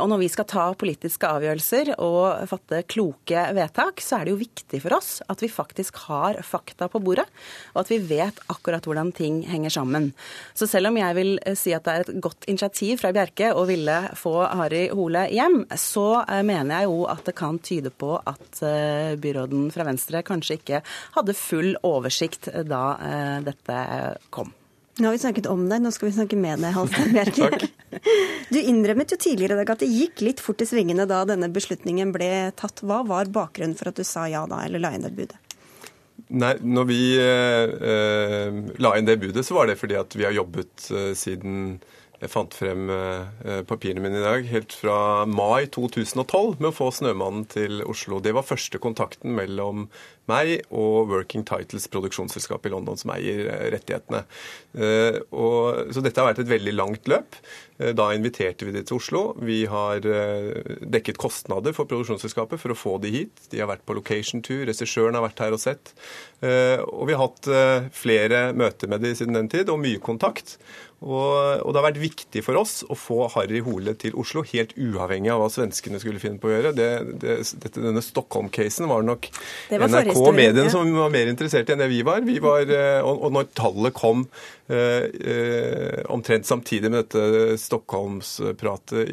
Og når vi skal ta politiske avgjørelser og fatte kloke vedtak, så er det jo viktig for oss at vi faktisk har fakta på bordet, og at vi vet akkurat hvordan ting henger sammen. Så selv om jeg vil si at det er et godt initiativ fra Bjerke å ville få Harry Hole hjem, så eh, mener jeg jo at det kan tyde på at eh, byråden fra Venstre kanskje ikke hadde full oversikt da eh, dette kom. Nå har vi snakket om deg, nå skal vi snakke med deg, Halstein Bjerke. du innrømmet jo tidligere i dag at det gikk litt fort i svingene da denne beslutningen ble tatt. Hva var bakgrunnen for at du sa ja da, eller la inn det budet? Nei, når vi eh, la inn det budet, så var det fordi at vi har jobbet eh, siden jeg fant frem eh, papirene mine i dag, helt fra mai 2012 med å få Snømannen til Oslo. Det var første kontakten mellom meg og Working Titles, produksjonsselskap i London som eier eh, rettighetene. Eh, så dette har vært et veldig langt løp. Eh, da inviterte vi de til Oslo. Vi har dekket kostnader for produksjonsselskapet for å få de hit. De har vært på location-tur, regissøren har vært her og sett. Og vi har hatt flere møter med de siden den tid, og mye kontakt. Og, og, det har vært viktig for oss å få Harry Hole til Oslo, helt uavhengig av hva svenskene skulle finne på å gjøre. Det, det, dette, denne Stockholm-casen var nok NRK og mediene som var mer interessert enn det vi var. Vi var eh, og, og når tallet kom omtrent samtidig med dette Stockholmspratet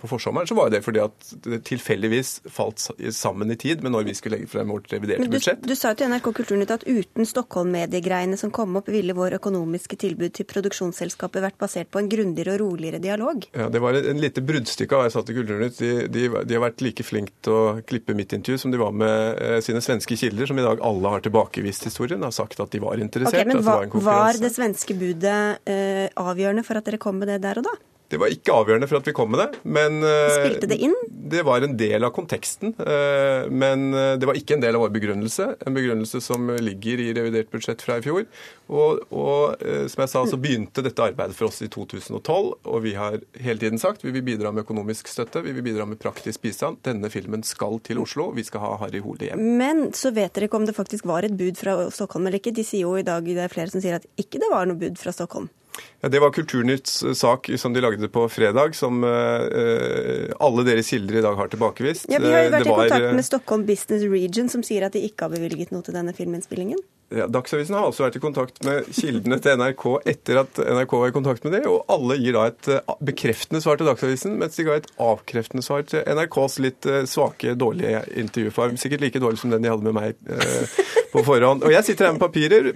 på forsommeren, så var det fordi at det tilfeldigvis falt sammen i tid med når vi skulle legge frem vårt reviderte du, budsjett. Du sa jo til NRK Kulturnytt at uten Stockholm-mediegreiene som kom opp, ville vår økonomiske tilbud til produksjonsselskapet vært basert på en grundigere og roligere dialog? Ja, Det var en lite bruddstykke av jeg sa til Kulturnytt. De, de, de, har vært like flinke til å klippe mitt intervju som de var med eh, sine svenske kilder, som i dag alle har tilbakevist historien, har sagt at de var interessert. Okay, men var, var det svenske svenske budet eh, avgjørende for at dere kom med det der og da? Det var ikke avgjørende for at vi kom med det. men eh, Spilte det inn? Det var en del av konteksten. Eh, men eh, det var ikke en del av vår begrunnelse. En begrunnelse som ligger i revidert budsjett fra i fjor. Og, og som jeg sa, så begynte dette arbeidet for oss i 2012. Og vi har hele tiden sagt vi vil bidra med økonomisk støtte, vi vil bidra med praktisk bistand. Denne filmen skal til Oslo. Vi skal ha Harry Hole hjem. Men så vet dere ikke om det faktisk var et bud fra Stockholm eller ikke. De sier jo i dag, det er flere som sier at ikke det var noe bud fra Stockholm. Ja, Det var Kulturnytts eh, sak som de lagde på fredag, som uh, alle deres kilder i dag har tilbakevist. Ja, Vi har jo vært var, i kontakt med Stockholm Business Region, som sier at de ikke har bevilget noe til denne filminnspillingen. Ja, Dagsavisen har også vært i kontakt med kildene til NRK etter at NRK var i kontakt med det, og alle gir da et bekreftende svar til Dagsavisen, mens de ga et avkreftende svar til NRKs litt svake, dårlige intervjuform. Sikkert like dårlig som den de hadde med meg på forhånd. Og jeg sitter her med papirer,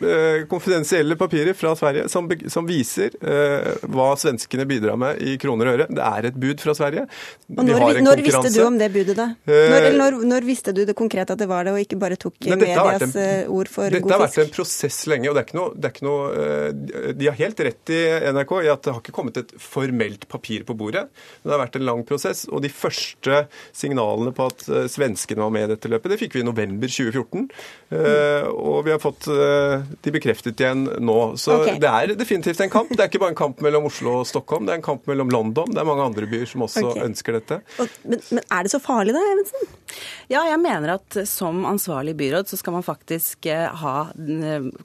konfidensielle papirer fra Sverige, som, som viser eh, hva svenskene bidrar med i kroner og øre. Det er et bud fra Sverige. Og når, når visste du om det budet, da? Eh, når, når, når, visste du det konkret at det var det, og ikke bare tok medias eh, ord for god fisk? Vært en prosess lenge, og det er ikke noe, det er ikke noe eh, De har helt rett i NRK i at det har ikke kommet et formelt papir på bordet. Men det har vært en lang prosess, og de første signalene på at svenskene var med i dette løpet, det fikk vi i november 2014. Mm. Og vi har fått de bekreftet igjen nå. Så okay. det er definitivt en kamp. Det er ikke bare en kamp mellom Oslo og Stockholm, det er en kamp mellom London. Det er mange andre byer som også okay. ønsker dette. Og, men, men, er det så farlig da, Evensen? Ja, jeg mener at som ansvarlig byråd så skal man faktisk eh, ha eh,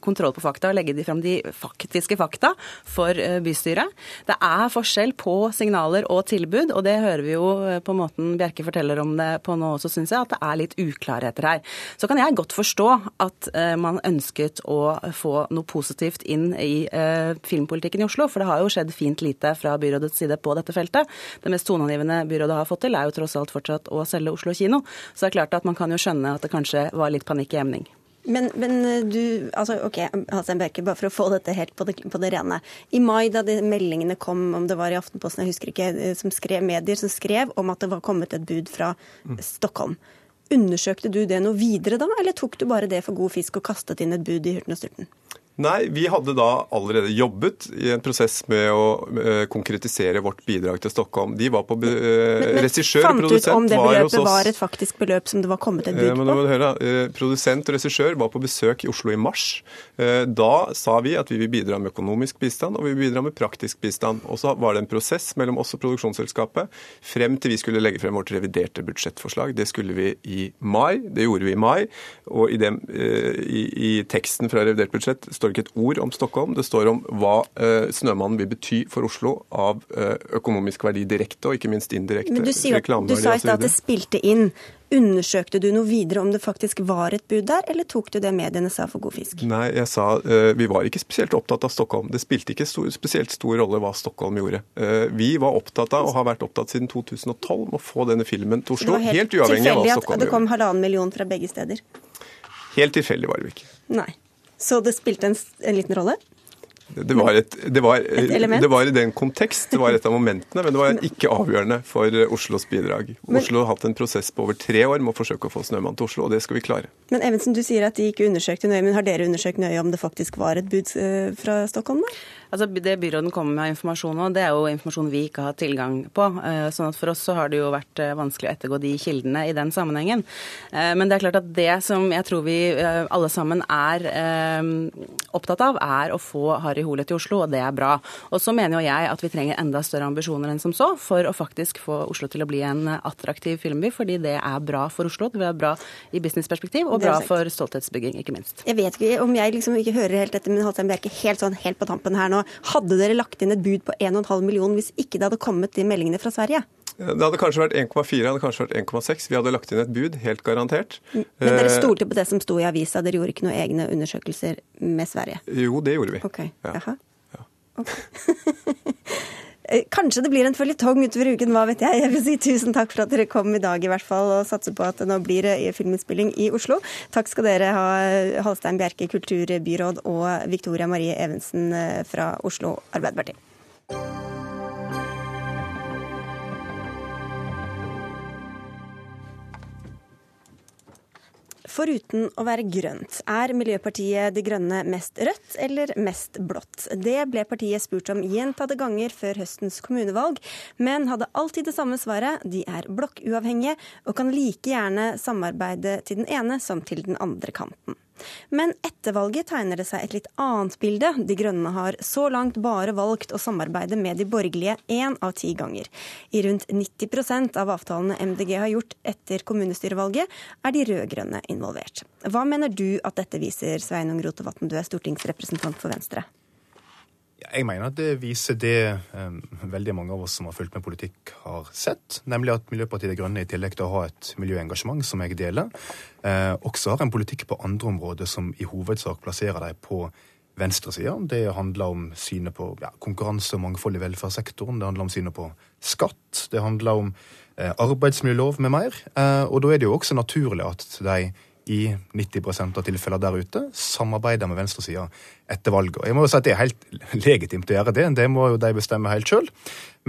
kontroll på fakta og legge de fram de faktiske fakta for eh, bystyret. Det er forskjell på signaler og tilbud, og det hører vi jo på måten Bjerke forteller om det på nå også, syns jeg, at det er litt uklarheter her. Så kan jeg godt forstå at man ønsket å få noe positivt inn i filmpolitikken i Oslo. For det har jo skjedd fint lite fra byrådets side på dette feltet. Det mest toneangivende byrådet har fått til, er jo tross alt fortsatt å selge Oslo kino. Så det er klart at man kan jo skjønne at det kanskje var litt panikk i emning. Men, men, eh, du altså OK, Hassan Bjerke, bare for å få dette helt på det, på det, rene. I mai, da de meldingene kom, om det var i Aftenposten, jeg husker ikke, eh, som skrev, medier som skrev om at det var kommet et bud fra. Stockholm. Undersøkte du det noe videre da, eller tok du bare det for god fisk og kastet inn et bud i hurten og styrten? Nei, vi hadde da allerede jobbet i en prosess med å uh, konkretisere vårt bidrag til Stockholm. De var på uh, Regissør og produsent fant ut om det beløpet var et faktisk beløp som det var kommet et bud på? Uh, høre, produsent og regissør var på besøk i Oslo i mars. Da sa vi at vi vil bidra med økonomisk bistand og vi vil bidra med praktisk bistand. Og så var det en prosess mellom oss og produksjonsselskapet frem til vi skulle legge frem vårt reviderte budsjettforslag. Det skulle vi i mai. Det gjorde vi i mai. Og i, det, i, i teksten fra revidert budsjett står det ikke et ord om Stockholm. Det står om hva Snømannen vil bety for Oslo av økonomisk verdi direkte og ikke minst indirekte. Men du, sier, du sa i stad at det spilte inn. Undersøkte du noe videre om det faktisk var et bud der, eller tok du det mediene sa for god fisk? Nei, jeg sa uh, vi var ikke spesielt opptatt av Stockholm. Det spilte ikke stor, spesielt stor rolle hva Stockholm gjorde. Uh, vi var opptatt av, og har vært opptatt siden 2012, med å få denne filmen til Oslo. helt, helt uavhengig av hva Stockholm gjorde. at det kom halvannen million fra begge steder? Helt tilfeldig var det ikke. Nei. Så det spilte en, en liten rolle? Det var, et, det, var, det var, i den kontekst, det var et av momentene, men det var ikke avgjørende for Oslos bidrag. Oslo har hatt en prosess på over tre år med å forsøke å få Snømann til Oslo, og det skal vi klare. Men Evensen, du sier at de ikke undersøkte nøye, men har dere undersøkt nøye om det faktisk var et bud eh, fra Stockholm? da? Altså, Det byråden kommer med av informasjon nå, det er jo informasjon vi ikke har tilgang på. Eh, sånn at For oss så har det jo vært eh, vanskelig å ettergå de kildene i den sammenhengen. Eh, men det er klart at det som jeg tror vi alle sammen er opptatt av, er å få Harry Hole til Oslo, og det er bra. Og så mener jo jeg at vi trenger enda større ambisjoner enn som så for å faktisk få Oslo til å bli en attraktiv filmby, fordi det er bra for Oslo. Det er bra i businessperspektiv, og bra for stolthetsbygging, ikke minst. Jeg vet ikke om jeg liksom ikke hører helt dette, men Halstein Bjerke, helt sånn helt på tampen her nå. Hadde dere lagt inn et bud på 1,5 million hvis ikke det hadde kommet de meldingene fra Sverige? Det hadde kanskje vært 1,4, det hadde kanskje vært 1,6. Vi hadde lagt inn et bud, helt garantert. Men dere eh, stolte på det som sto i avisa, dere gjorde ikke noen egne undersøkelser med Sverige? Jo, det gjorde vi. Ok, ja. Jaha. Ja. Okay. Eh, kanskje det blir en føljetong utover uken, hva vet jeg. Jeg vil si tusen takk for at dere kom i dag i hvert fall, og satser på at det nå blir eh, filminnspilling i Oslo. Takk skal dere ha, Halstein Bjerke, kulturbyråd, og Victoria Marie Evensen eh, fra Oslo Arbeiderparti. Foruten å være grønt, er Miljøpartiet De Grønne mest rødt eller mest blått? Det ble partiet spurt om gjentatte ganger før høstens kommunevalg, men hadde alltid det samme svaret. De er blokkuavhengige og kan like gjerne samarbeide til den ene som til den andre kanten. Men etter valget tegner det seg et litt annet bilde. De Grønne har så langt bare valgt å samarbeide med de borgerlige én av ti ganger. I rundt 90% av avtalene MDG har gjort etter kommunestyrevalget, er de rød-grønne involvert. Hva mener du at dette viser, Sveinung Rotevatn, du er stortingsrepresentant for Venstre? Jeg mener at det viser det um, veldig mange av oss som har fulgt med politikk, har sett. Nemlig at Miljøpartiet De Grønne, i tillegg til å ha et miljøengasjement som jeg deler, eh, også har en politikk på andre områder som i hovedsak plasserer dem på venstresida. Det handler om synet på ja, konkurranse og mangfold i velferdssektoren. Det handler om synet på skatt. Det handler om eh, arbeidsmiljølov med mer. Eh, og da er det jo også naturlig at de i 90% av tilfellene der ute samarbeider med venstresida etter valget. Og jeg må jo si at Det er helt legitimt å gjøre det, det må jo de bestemme helt sjøl.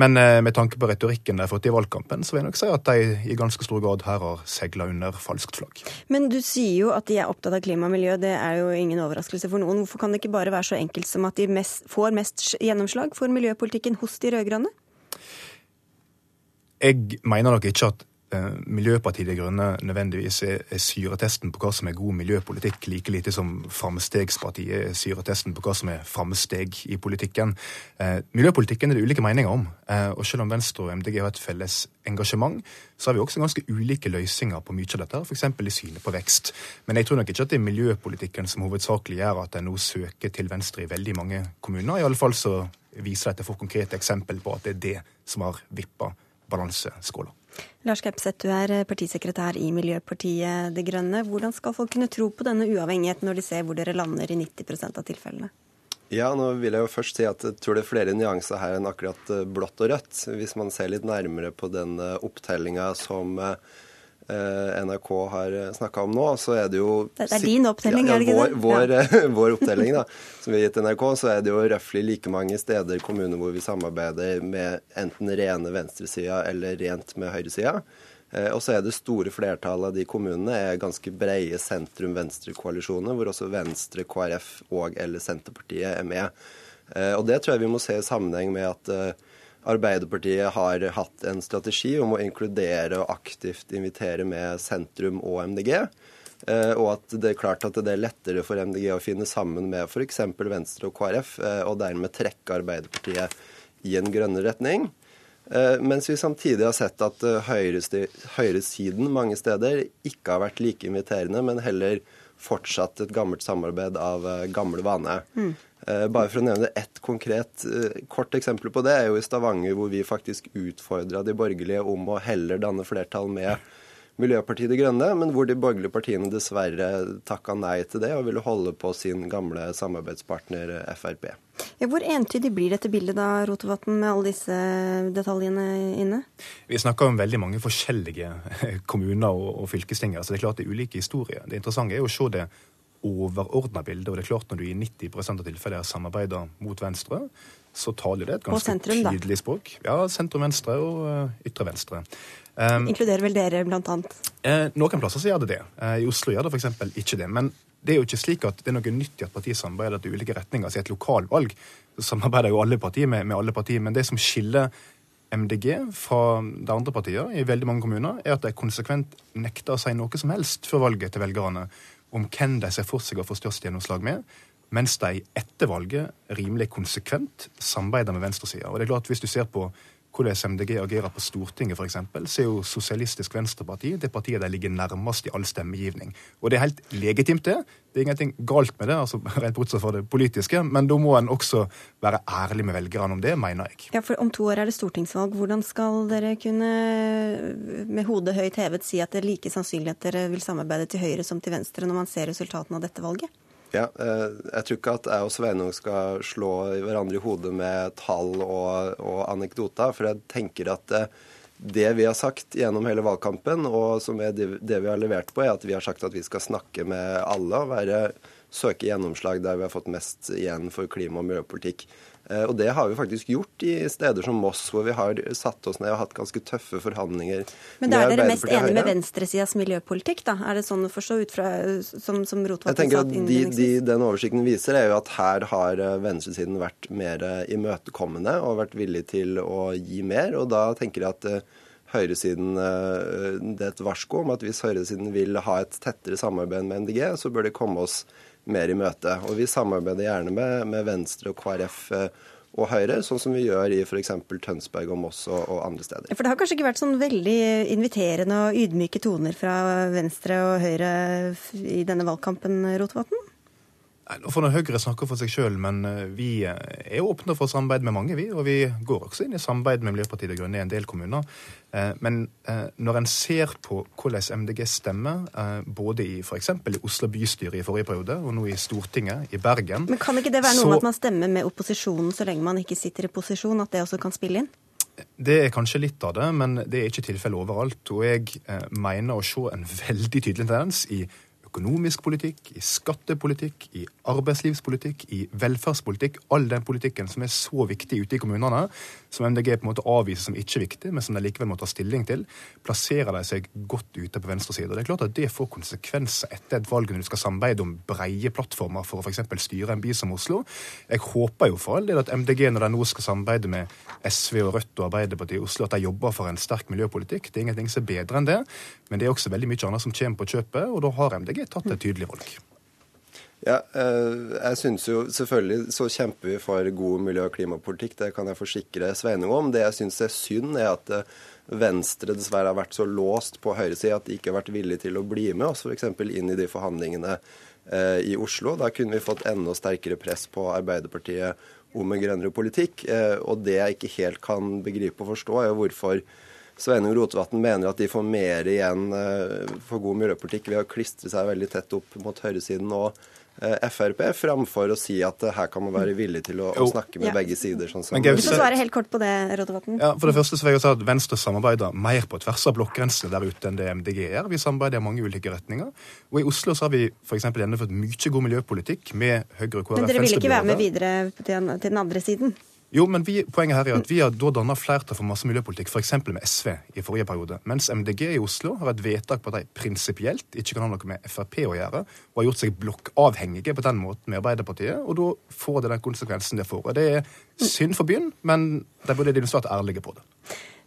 Men eh, med tanke på retorikken de har fått i valgkampen, så vil jeg nok si at de i ganske stor grad her har segla under falskt flagg. Men du sier jo at de er opptatt av klima og miljø, det er jo ingen overraskelse for noen. Hvorfor kan det ikke bare være så enkelt som at de mest, får mest gjennomslag for miljøpolitikken hos de rød-grønne? Jeg mener nok ikke at Miljøpartiet De Grønne nødvendigvis er, er syretesten på hva som er god miljøpolitikk, like lite som Framstegspartiet er syretesten på hva som er framsteg i politikken. Eh, miljøpolitikken er det ulike meninger om, eh, og selv om Venstre og MDG har et felles engasjement, så har vi også ganske ulike løsninger på mye av dette, f.eks. i synet på vekst. Men jeg tror nok ikke at det er miljøpolitikken som hovedsakelig gjør at en nå søker til Venstre i veldig mange kommuner. I alle fall så viser dette for konkrete eksempel på at det er det som har vippa balanseskåla. Lars Kepseth, du er partisekretær i Miljøpartiet De Grønne. Hvordan skal folk kunne tro på denne uavhengigheten når de ser hvor dere lander i 90% av tilfellene? Ja, nå vil jeg jo først si at jeg tror det er flere nyanser her enn akkurat blått og rødt. Hvis man ser litt nærmere på den opptellinga som eh, Eh, NRK har snakka om nå, så er det jo Det er din opptelling, ja, ja, er det ikke det? Vår, ja. vår opptelling, da, som vi har gitt NRK, så er det jo røftlig like mange steder i kommuner hvor vi samarbeider med enten rene venstresida eller rent med høyresida. Og så er det store flertallet av de kommunene er ganske breie sentrum-venstre-koalisjoner, hvor også Venstre, KrF og eller Senterpartiet er med. Og Det tror jeg vi må se i sammenheng med at Arbeiderpartiet har hatt en strategi om å inkludere og aktivt invitere med sentrum og MDG. Eh, og at det er klart at det er lettere for MDG å finne sammen med f.eks. Venstre og KrF, eh, og dermed trekke Arbeiderpartiet i en grønnere retning. Eh, mens vi samtidig har sett at høyresiden mange steder ikke har vært like inviterende, men heller fortsatt et gammelt samarbeid av gamle vane. Mm. Bare for å nevne ett konkret kort eksempel på det, er jo i Stavanger, hvor vi faktisk utfordra de borgerlige om å heller danne flertall med Miljøpartiet De Grønne, men hvor de borgerlige partiene dessverre takka nei til det og ville holde på sin gamle samarbeidspartner Frp. Ja, hvor entydig blir dette bildet da, Rotevatn, med alle disse detaljene inne? Vi snakker om veldig mange forskjellige kommuner og, og så Altså det er klart det er ulike historier. Det interessante er jo å se det overordna bildet. Og det er klart når du i 90 av tilfeller samarbeider mot Venstre, så taler det et ganske sentrum, tydelig språk. Ja, sentrum-venstre og uh, ytre venstre. Um, Inkluderer vel dere, blant annet? Eh, noen plasser så gjør det det. Eh, I Oslo gjør det f.eks. ikke det. Men det er jo ikke slik at det er noe nytt i at partier samarbeider til ulike retninger. Altså I et lokalvalg samarbeider jo alle partier med, med alle partier. Men det som skiller MDG fra de andre partiene i veldig mange kommuner, er at de konsekvent nekter å si noe som helst før valget til velgerne om hvem de ser for seg å få størst gjennomslag med, mens de etter valget rimelig konsekvent samarbeider med venstresida. Og det er klart, hvis du ser på hvordan MDG agerer på Stortinget, f.eks., så er jo Sosialistisk Venstreparti det partiet de ligger nærmest i all stemmegivning. Og det er helt legitimt, det. Det er ingenting galt med det, altså rent bortsett fra det politiske, men da må en også være ærlig med velgerne om det, mener jeg. Ja, for Om to år er det stortingsvalg. Hvordan skal dere kunne med hodet høyt hevet si at det er like sannsynlig at dere vil samarbeide til høyre som til venstre når man ser resultatene av dette valget? Ja, eh, jeg tror ikke at jeg og Sveinung skal slå hverandre i hodet med tall og, og anekdoter. For jeg tenker at eh, det vi har sagt gjennom hele valgkampen, og som er det, vi har levert på, er at vi har sagt at vi skal snakke med alle og være, søke gjennomslag der vi har fått mest igjen for klima- og miljøpolitikk. Eh, og det har vi faktisk gjort i steder som Moss, hvor vi har satt oss ned og hatt ganske tøffe forhandlinger. Men da er dere mest enig med venstresidas miljøpolitikk, da? Er det sånn å forstå ut fra som, som Rotevatn sa innledningsvis? De, de, den oversikten viser, er jo at her har eh, venstresiden vært mer eh, imøtekommende og vært villig til å gi mer. Og da tenker jeg at høyresiden Det er et varsko om at hvis høyresiden vil ha et tettere samarbeid med MDG, så bør de komme oss mer i møte. Og vi samarbeider gjerne med, med Venstre og KrF eh, og Høyre, sånn som vi gjør i f.eks. Tønsberg og Moss og, og, andre steder. For det har kanskje ikke vært sånn veldig inviterende og ydmyke toner fra Venstre og Høyre i denne valgkampen, Rotevatn? Nå får Høyre snakke for seg sjøl, men eh, vi eh, er åpne for samarbeid med mange, vi. Og vi går også inn i samarbeid med Miljøpartiet De Grønne i en del kommuner. Eh, men når en ser på hvordan MDG stemmer, både i f.eks. i Oslo bystyre i forrige periode, og nå i Stortinget, i Bergen Men kan ikke det være noe så... med at man stemmer med opposisjonen så lenge man ikke sitter i posisjon, at det også kan spille inn? Det er kanskje litt av det, men det er ikke tilfellet overalt. Og jeg mener å se en veldig tydelig tendens i økonomisk politikk, i skattepolitikk, i arbeidslivspolitikk, i velferdspolitikk. All den politikken som er så viktig ute i kommunene, som MDG på en måte avviser som ikke viktig, men som de likevel må ta stilling til, plasserer de seg godt ute på venstresida. Det er klart at det får konsekvenser etter et valg når du skal samarbeide om breie plattformer for å f.eks. styre en by som Oslo. Jeg håper jo for all del at MDG, når de nå skal samarbeide med SV og Rødt og Arbeiderpartiet i Oslo, at de jobber for en sterk miljøpolitikk. Det er ingenting som er bedre enn det, men det er også veldig mye annet som kommer på kjøpet, og da har MDG tatt et tydelig valg. Ja, eh, jeg synes jo Selvfølgelig så kjemper vi for god miljø- og klimapolitikk. Det kan jeg forsikre Sveinung om. Det jeg syns er synd, er at eh, Venstre dessverre har vært så låst på høyresida at de ikke har vært villige til å bli med oss f.eks. inn i de forhandlingene eh, i Oslo. Da kunne vi fått enda sterkere press på Arbeiderpartiet om en grønnere politikk. Og det jeg ikke helt kan begripe og forstå, er hvorfor Sveinung Rotevatn mener at de får mer igjen for god miljøpolitikk ved å klistre seg veldig tett opp mot høyresiden og Frp, framfor å si at her kan man være villig til å, å snakke med ja. begge sider. Sånn som Men Gause, svare helt kort på det, Rotevatn. Ja, for det første så vil jeg si at Venstre samarbeider mer på tvers av blokkgrensene der ute enn det MDG gjør. Vi samarbeider i mange ulike retninger. Og i Oslo så har vi f.eks. gjennomført mye god miljøpolitikk med Høyre og KrF. Men dere vil ikke være med videre til den, til den andre siden? Jo, men vi, Poenget her er at vi har da danna flertall for masse miljøpolitikk, f.eks. med SV i forrige periode. Mens MDG i Oslo har et vedtak på at de prinsipielt ikke kan ha noe med Frp å gjøre, og har gjort seg blokkavhengige på den måten med Arbeiderpartiet. Og da får det den konsekvensen det får. Og det er synd for byen, men de burde vært ærlige på det.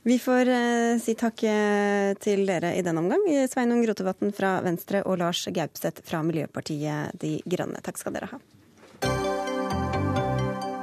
Vi får uh, si takk eh, til dere i den omgang. Sveinung Rotevatn fra Venstre og Lars Gaupseth fra Miljøpartiet De Grønne. Takk skal dere ha.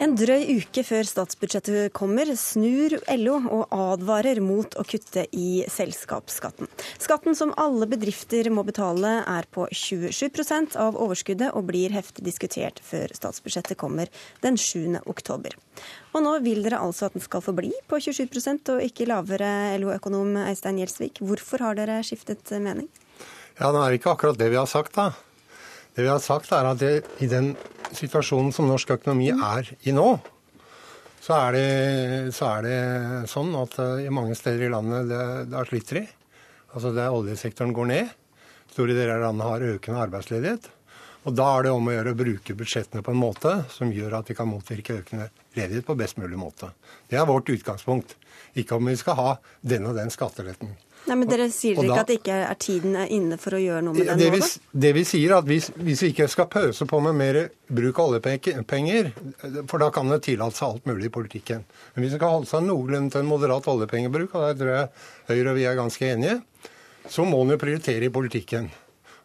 En drøy uke før statsbudsjettet kommer, snur LO og advarer mot å kutte i selskapsskatten. Skatten som alle bedrifter må betale er på 27% av overskuddet og blir heftig diskutert før statsbudsjettet kommer den 7. oktober. Og nå vil dere altså at den skal forbli på 27% og ikke lavere, LO-økonom Eistein Gjelsvik. Hvorfor har dere skiftet mening? Ja, Det er ikke akkurat det vi har sagt, da. Det vi har sagt, er at det, i den situasjonen som norsk økonomi er i nå, så er det, så er det sånn at uh, i mange steder i landet det, det sliter i. Altså det oljesektoren går ned. Store deler av landet har økende arbeidsledighet. Og da er det om å gjøre å bruke budsjettene på en måte som gjør at vi kan motvirke økende ledighet på best mulig måte. Det er vårt utgangspunkt. Ikke om vi skal ha den og den skatteletten. Nei, men Dere sier dere ikke at det ikke er tiden er inne for å gjøre noe med det, det nå, vi, da? Det vi sier, er at hvis, hvis, vi ikke skal pøse på med mer bruk av oljepenger, for da kan det tillate seg alt mulig i politikken. Men hvis vi skal holde seg noenlunde til en moderat oljepengebruk, og der tror jeg Høyre og vi er ganske enige, så må en jo prioritere i politikken.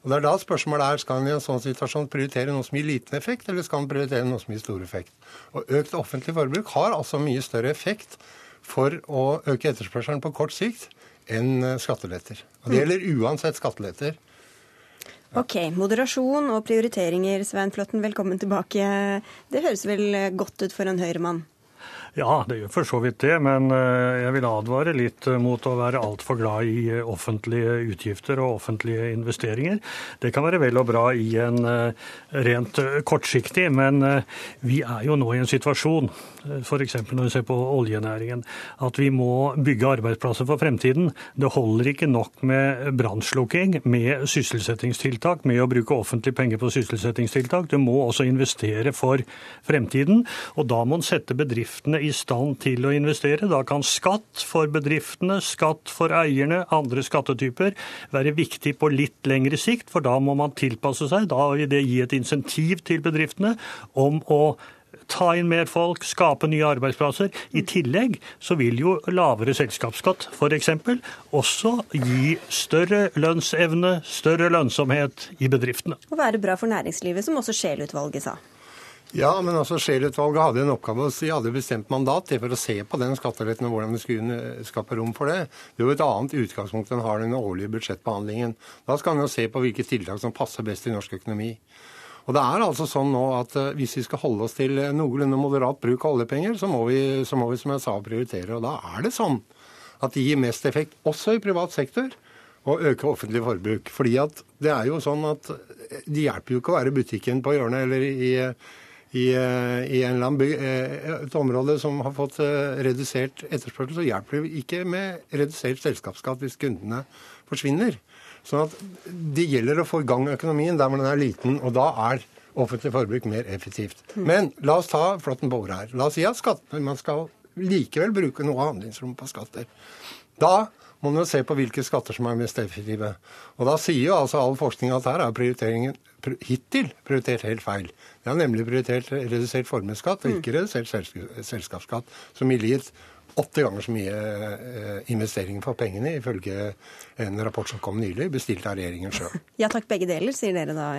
Og det er da spørsmålet er, Skal en i en sånn situasjon prioritere noe som gir liten effekt, eller skal en prioritere noe som gir stor effekt? Og Økt offentlig forbruk har altså mye større effekt for å øke etterspørselen på kort sikt enn eh, skatteletter. Og Det gjelder uansett skatteletter. Ok, Moderasjon og prioriteringer, Svein Flåtten, velkommen tilbake. Det høres vel godt ut for en høyremann? Ja, det gjør for så vidt det, men eh, jeg vil advare litt eh, mot å være altfor glad i eh, offentlige utgifter og offentlige investeringer. Det kan være vel og bra i en rent kortsiktig, men vi er jo nå i en situasjon, f.eks. når vi ser på oljenæringen, at vi må bygge arbeidsplasser for fremtiden. Det holder ikke nok med brannslukking, med sysselsettingstiltak, med å bruke offentlige penger på sysselsettingstiltak. Du må også investere for fremtiden, og da må en sette bedriftene i stand til å investere. Da kan skatt for bedriftene, skatt for eierne, andre skattetyper være viktig på litt lengre sikt, for da må man tilpasse seg. Da vil det gi et insentiv til bedriftene om å ta inn mer folk, skape nye arbeidsplasser. I tillegg så vil jo lavere selskapsskatt f.eks. også gi større lønnsevne, større lønnsomhet i bedriftene. Og være bra for næringslivet, som også Scheel-utvalget sa. Ja, men altså Scheel-utvalget hadde en oppgave å si, hadde bestemt mandat for å se på den skatteletten og hvordan vi skulle skape rom for det. Det er jo et annet utgangspunkt enn har den årlige budsjettbehandlingen. Da skal man jo se på hvilke tiltak som passer best i norsk økonomi. Og det er altså sånn nå at eh, Hvis vi skal holde oss til noenlunde moderat bruk av oljepenger, så må, vi, så må vi, som jeg sa, prioritere. Og da er det sånn at det gir mest effekt, også i privat sektor, å øke offentlig forbruk. Fordi at det er jo sånn at det hjelper jo ikke å være i butikken på hjørnet eller i i, eh, i by, eh, et område som har fått eh, redusert etterspørsel, så hjelper det ikke med redusert selskapsskatt hvis kundene forsvinner. Sånn at det gjelder å få i gang økonomien der den er liten, og da er offentlig forbruk mer effektivt. Mm. Men la oss ta Flåtten på ordet her. La oss si at skatt, man skal likevel bruke noe av handlingsrommet på skatter. Da må man jo se på hvilke skatter som er mest effektive. Og da sier jo altså all forskning at her er prioriteringen hittil prioritert helt feil. Det er nemlig prioritert redusert formuesskatt og ikke redusert selskapsskatt, som ville gitt åtte ganger så mye eh, investeringer for pengene, ifølge en rapport som kom nylig, bestilt av regjeringen sjøl. Ja takk, begge deler, sier dere da.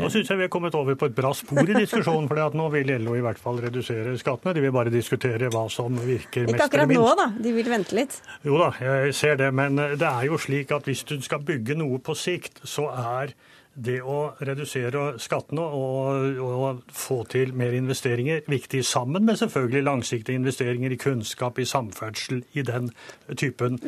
Nå syns jeg vi er kommet over på et bra spor i diskusjonen. For nå vil LO i hvert fall redusere skattene. De vil bare diskutere hva som virker mest Ikke akkurat nå, da. De vil vente litt. Jo da, jeg ser det. Men det er jo slik at hvis du skal bygge noe på sikt, så er det å redusere skattene og, og, få til mer investeringer viktig, sammen med selvfølgelig langsiktige investeringer i kunnskap, i samferdsel, i den typen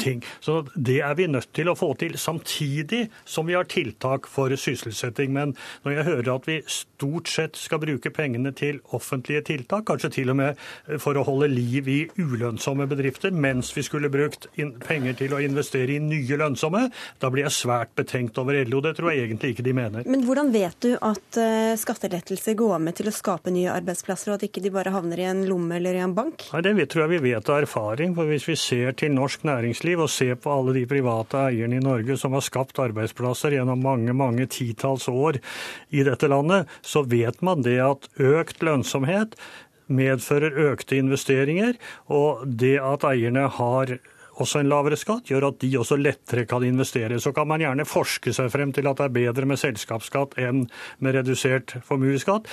ting. Så det er vi nødt til å få til, samtidig som vi har tiltak for sysselsetting. Men når jeg hører at vi stort sett skal bruke pengene til offentlige tiltak, kanskje til og med for å holde liv i ulønnsomme bedrifter, mens vi skulle brukt penger til å investere i nye lønnsomme, da blir jeg svært betenkt over LO. Det tror jeg ikke de mener. Men hvordan vet du at uh, skattelettelser går med til å skape nye arbeidsplasser, og at ikke de bare havner i en lomme eller i en bank? Nei, Det tror jeg vi vet av erfaring. for Hvis vi ser til norsk næringsliv og ser på alle de private eierne i Norge som har skapt arbeidsplasser gjennom mange mange titalls år i dette landet, så vet man det at økt lønnsomhet medfører økte investeringer, og det at eierne har også en lavere skatt, gjør at de også lettere kan investere. Så kan man gjerne forske seg frem til at det er bedre med selskapsskatt enn med redusert formuesskatt.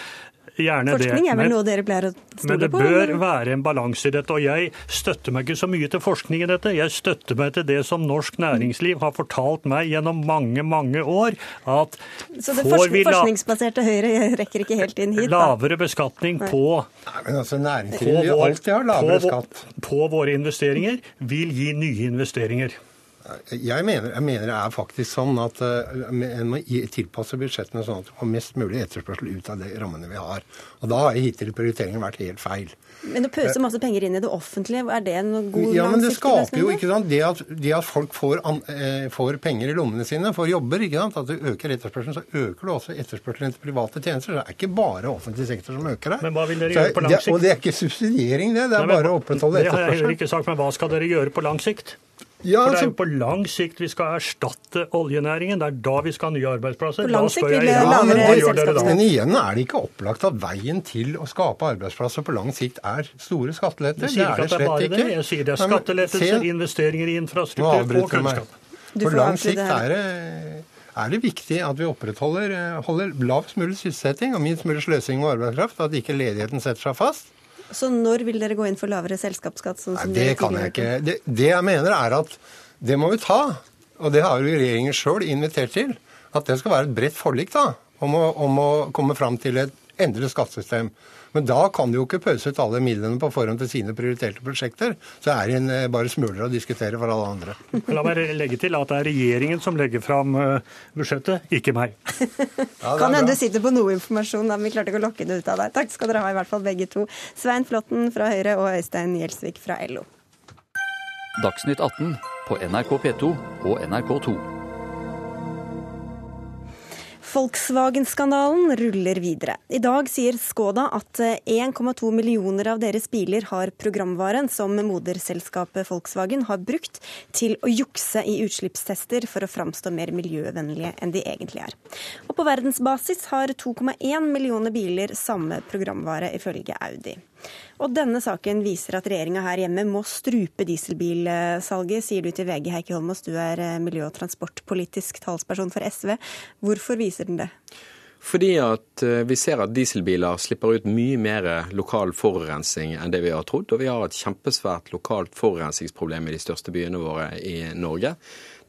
Gjerne Forskning er vel noe dere pleier å stole på? Men det bør være en balanse i dette. Og jeg støtter meg ikke så mye til forskning i dette. Jeg støtter meg til det som norsk næringsliv har fortalt meg gjennom mange, mange år. At så det får vi forskningsbaserte Høyre rekker ikke helt inn hit? Da. Lavere beskatning på, Nei, men altså, næringslivet vil alltid ha lavere skatt. På våre investeringer vil gi nye investeringer. Jeg mener, jeg mener, det er faktisk sånn at uh, en må tilpasse budsjettene sånn at du får mest mulig etterspørsel ut av de rammene vi har. Og da har hittil prioriteringen vært helt feil. Men å pøse masse penger inn i det offentlige, er det en god Ja, men det skaper jo ikke sant, det at, det at folk får, an, eh, får, penger i lommene sine, får jobber, ikke sant, at du øker etterspørselen, så øker du også etterspørselen til private tjenester. Det er ikke bare offentlig sektor som øker det. Men hva vil dere gjøre på lang sikt? og det er ikke subsidiering, det. Det er Nei, bare å opprettholde etterspørselen. Det har jeg heller ikke sagt, men hva skal dere gjøre på lang sikt? Ja, For det er jo altså- på lang sikt vi skal erstatte oljenæringen. Det er da vi skal ha nye arbeidsplasser. På lang sikt vil det ja, men, igjen er det ikke opplagt at veien til å skape arbeidsplasser på lang sikt er store skatteletter. Det er bare det. Jeg sier det er skattelettelser, investeringer i infrastruktur og kunnskap. På lang sikt er det er det viktig at vi opprettholder holder lavest mulig sysselsetting og minst mulig sløsing med arbeidskraft, at ikke ledigheten setter seg fast. Så når vil dere gå inn for lavere selskapsskatt? Sånn Nei, det kan jeg ikke. Det, det, jeg mener er at det må vi ta. Og det har jo regjeringen sjøl invitert til. At det skal være et bredt forlik da, om å, om å komme fram til et endret skattesystem. Men da kan de jo ikke pøse ut alle midlene på forhånd til sine prioriterte prosjekter. Så er det eh, bare smuler å diskutere for alle andre. La meg legge til at det er regjeringen som legger fram eh, budsjettet, ikke meg. Ja, kan hende du sitter på noe informasjon, da, men vi klarte ikke å lokke det ut av deg. Takk skal dere ha, i hvert fall begge to. Svein Flåtten fra Høyre og Øystein Gjelsvik fra LO. Dagsnytt 18 på NRK P2 og NRK2. Volkswagen-skandalen ruller videre. I dag sier Skoda at 1,2 millioner av deres biler har programvaren som moderselskapet Volkswagen har brukt til å jukse i utslippstester for å framstå mer miljøvennlige enn de egentlig er. Og på verdensbasis har 2,1 millioner biler samme programvare, ifølge Audi. Og denne saken viser at regjeringa her hjemme må strupe dieselbilsalget, sier du til VG Heikki Holmås, du er eh, miljø- og transportpolitisk talsperson for SV. Hvorfor viser den det? Fordi at eh, vi ser at dieselbiler slipper ut mye mer lokal forurensning enn det vi har trodd. Og vi har et kjempesvært lokalt forurensningsproblem i de største byene våre i Norge.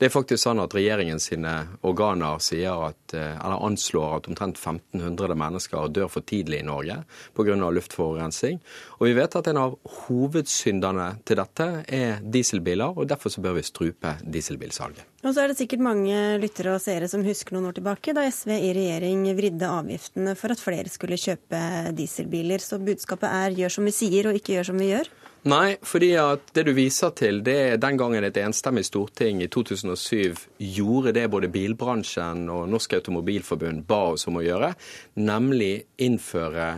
Det er faktisk sånn at regjeringen sine organer at, eh, anslår at omtrent 1500 mennesker dør for tidlig i Norge pga. luftforurensning. Og vi vet at en av hovedsyndene til dette er dieselbiler, og derfor bør vi strupe dieselbilsalget. Og så er det sikkert mange lyttere og seere som husker noen år tilbake, da SV i regjering vridde avgiftene for at flere skulle kjøpe dieselbiler. Så budskapet er gjør som vi sier og ikke gjør som vi gjør? Nei, fordi at det du viser til, det er den gangen et enstemmig storting i 2007 gjorde det både bilbransjen og Norsk Automobilforbund ba oss om å gjøre, nemlig innføre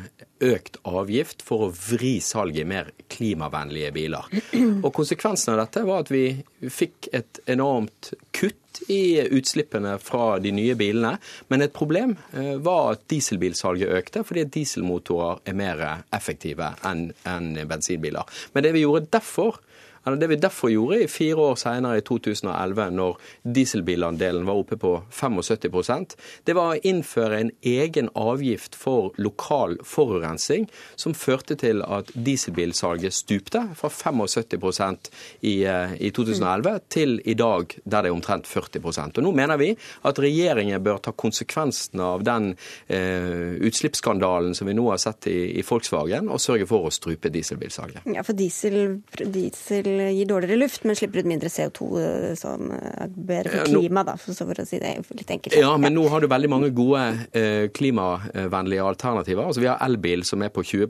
økt avgift for å vri salget i mer klimavennlige biler. Og Konsekvensen av dette var at vi fikk et enormt kutt i utslippene fra de nye bilene. Men et problem eh, var at dieselbilsalget økte, fordi dieselmotorer er mer effektive enn bensinbiler. Men det vi gjorde derfor, Eller det vi derfor gjorde i fire år senere, i 2011, når dieselbilandelen var oppe på 75% det var å innføre en egen avgift for lokal forurensning, som førte til at dieselbilsalget stupte fra 75% i, eh, i 2011 til i dag der det er omtrent 40% Og Nå mener vi at regjeringen bør ta konsekvensene av den eh, utslippsskandalen som vi nå har sett i, i, Volkswagen, og sørge for å strupe dieselbilsalget. Ja, for diesel, diesel, gir dårligere luft, men slipper ut mindre CO2, eh, som er bedre for klima, da, for å si det litt enkelt. Ja, men nå har du veldig mange gode eh, klimavennlige alternativer. Altså, vi har elbil som er på 20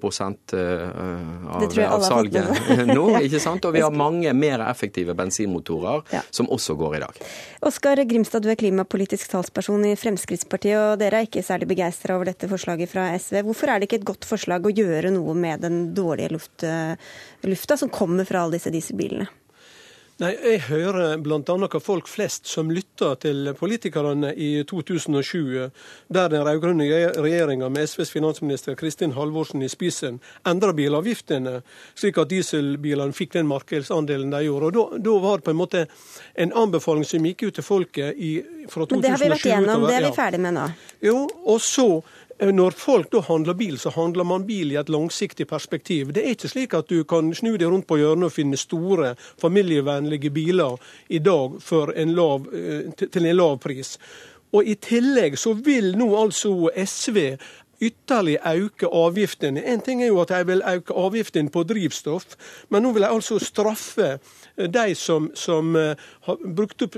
eh, av, av salget nå, ikke sant? og vi har mange mer effektive bensinmotorer ja. som også går i dag. Oskar Grimstad, du er klimapolitisk talsperson i Fremskrittspartiet, og dere er ikke særlig begeistra over dette forslaget fra SV. Hvorfor er det ikke et godt forslag å gjøre noe med den dårlige luft, lufta som kommer fra alle disse dieselbilene? Nei, Jeg hører bl.a. hva folk flest som lytter til politikerne i 2007, der den rød-grønne regjeringa med SVs finansminister Kristin Halvorsen i spissen endra bilavgiftene, slik at dieselbilene fikk den markedsandelen de gjorde. Og Da, var det på en måte en anbefaling som gikk ut til folket i, fra 2007 Men det har vi vært gjennom, det er vi ferdig med nå. Jo, og så når folk da handler bil, så handler man bil i et langsiktig perspektiv. Det er ikke slik at du kan snu deg rundt på hjørnet og finne store familievennlige biler i dag en lav, eh, til en lav pris. Og I tillegg så vil nå altså SV ytterligere øke avgiftene. En ting er jo at de vil øke avgiftene på drivstoff, men nå vil de altså straffe eh, de som, som har brukt opp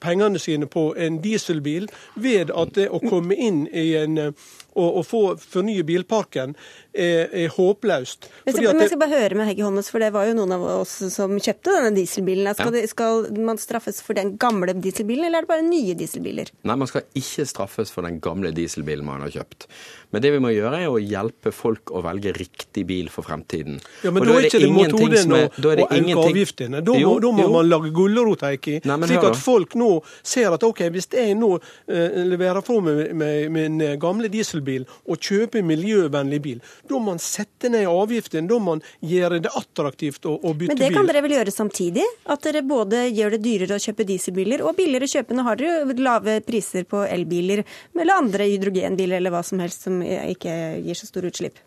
pengene sine på en dieselbil, ved at det å komme inn i en å, å få fornye bilparken er, er håpløst. Jeg skal, men jeg skal bare høre med Hegge Holmes, for det var jo noen av oss som kjøpte denne dieselbilen. Skal, ja. det, skal, man straffes for den gamle dieselbilen, eller er det bare nye dieselbiler? Nei, man skal ikke straffes for den gamle dieselbilen man har kjøpt. Men det vi må gjøre, er å hjelpe folk å velge riktig bil for fremtiden. Ja, Men da, er ikke det metoden å øke avgiftene. Da må, da må man lage gulrot, Heikki. Slik at folk nå ser at OK, hvis jeg nå uh, leverer fra meg min gamle dieselbil og kjøper miljøvennlig bil, da må man sette ned avgiften. Da må man gjøre det attraktivt å, å bytte bil. Men det kan dere vel gjøre samtidig? At dere både gjør det dyrere å kjøpe dieselbiler og billigere å kjøpe. Nå har dere lave priser på elbiler eller andre hydrogenbiler eller hva som helst som ikke gir så store utslipp.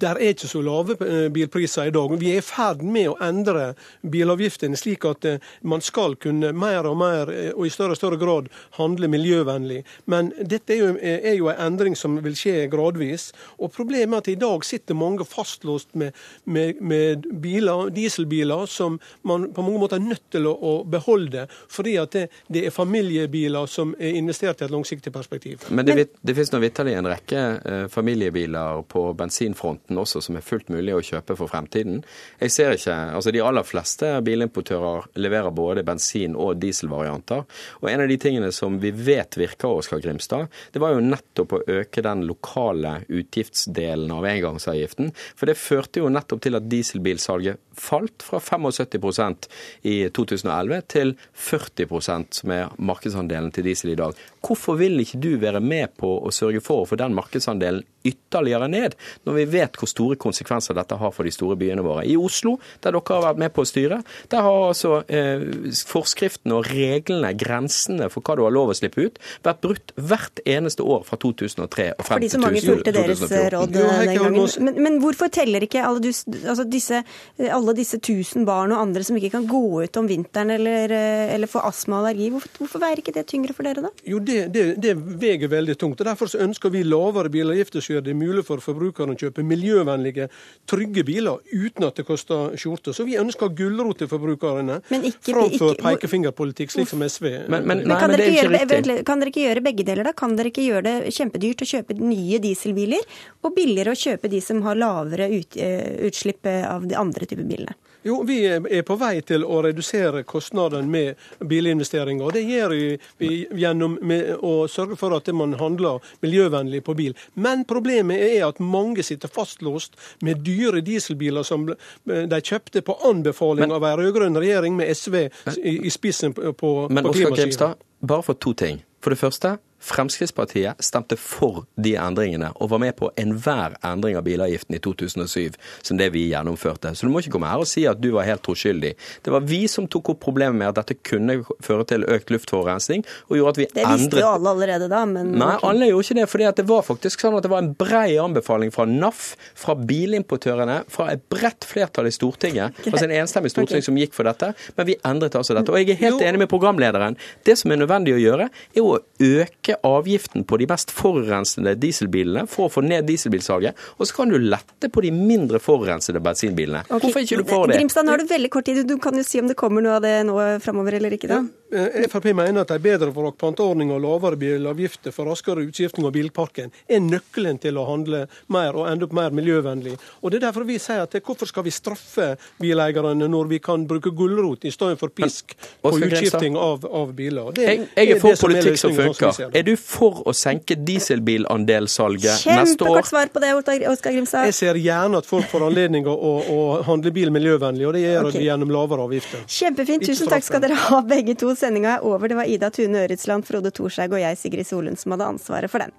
Der er ikke så lave eh, bilpriser i dag. Vi er i ferd med å endre bilavgiftene slik at eh, man skal kunne mer og mer eh, og i større og større grad handle miljøvennlig. Men dette er jo, er jo en endring som vil skje gradvis. Og Problemet er at i dag sitter mange fastlåst med, med, med biler, dieselbiler som man på mange måter er nødt til å, å beholde, fordi at det, det, er familiebiler som er investert i et langsiktig perspektiv. Men det, det finnes nå vitterlig en rekke familiebiler på bensinfronten måten også som er fullt mulig å kjøpe for fremtiden. Jeg ser ikke, altså De aller fleste bilimportører leverer både bensin- og dieselvarianter. Og En av de tingene som vi vet virker, Oskar Grimstad, det var jo nettopp å øke den lokale utgiftsdelen av engangsavgiften. For det førte jo nettopp til at dieselbilsalget falt fra 75% i 2011 til 40 som er markedsandelen til diesel i dag. Hvorfor vil ikke du være med på å sørge for å få den markedsandelen ytterligere ned, når vi vet hvor store konsekvenser dette har for de store byene våre? I Oslo, der dere har vært med på å styre, der har altså eh, forskriftene og reglene, grensene for hva du har lov å slippe ut, vært brutt hvert eneste år fra 2003 og frem til 2014. Fordi så mange fulgte deres råd den gangen. Men, men, hvorfor teller ikke alle, dus, altså disse, alle disse tusen barn og andre som ikke kan gå ut om vinteren eller, eh, eller få astma og allergi? Hvorfor, hvorfor veier ikke det tyngre for dere, da? Jo, det, det, det veger veldig tungt. og Derfor så ønsker vi lavere bilavgifter, så gjør det mulig for forbrukeren å kjøpe miljøvennlige, trygge biler uten at det koster skjorte. Så vi ønsker gulrot til forbrukerne ikke, framfor ikke, pekefingerpolitikk, slik som SV. Men, men, nei, kan, dere gjøre, kan, dere ikke gjøre begge deler, da? Kan dere ikke gjøre det kjempedyrt å kjøpe nye dieselbiler, og billigere å kjøpe de som har lavere ut, eh, utslipp av de andre typer bilene? Jo, vi er på vei til å redusere kostnadene med bilinvesteringer. og Det gjør vi gjennom å sørge for at man handler miljøvennlig på bil. Men problemet er at mange sitter fastlåst med dyre dieselbiler som de kjøpte på anbefaling Men, av en rød-grønn regjering med SV i, spissen på, på Men Oskar Grimstad, bare for to ting. For det første, Fremskrittspartiet stemte for de endringene og var med på enhver endring av bilavgiften i 2007 som det vi gjennomførte. Så du må ikke komme her og si at du var helt troskyldig. Det var vi som tok opp problemet med at dette kunne føre til økt luftforurensning, og gjorde at vi endret... Det visste jo alle allerede da, men Nei, alle gjorde ikke det. fordi det var faktisk sånn at det var en brei anbefaling fra NAF, fra bilimportørene, fra et bredt flertall i Stortinget, altså en enstemmig storting okay. som gikk for dette. Men vi endret altså dette. Og jeg er helt enig med programlederen. Det som er nødvendig å gjøre, er å øke avgiften på de mest forurensende dieselbilene for å få ned dieselbilsalget. Og så kan du lette på de mindre forurensede bensinbilene. Okay. Hvorfor ikke du får det? Grimstad, nå har du veldig kort tid. Du kan jo si om det kommer noe av det nå framover eller ikke. da. Eh, Frp mener at en bedre vrakpantordning og lavere bilavgifter for raskere utskifting av bilparken er nøkkelen til å handle mer og ende opp mer miljøvennlig. Og Det er derfor vi sier at hvorfor skal vi straffe bileierne når vi kan bruke gulrot i stedet for pisk på utskifting av, av biler. Det, Jeg, jeg er for er politikk som sånn som funker. Er du for å senke dieselbilandelssalget neste år? Svar på det, Oskar Grimstad. Jeg ser gjerne at folk får anledning å, å, å handle bil miljøvennlig, og det gjør okay. vi gjennom lavere avgifter. Kjempefint. Tusen takk skal dere ha, begge to. Sendinga er over. Det var Ida Tune Øretsland, Frode Thorshaug og jeg, Sigrid Solund, som hadde ansvaret for den.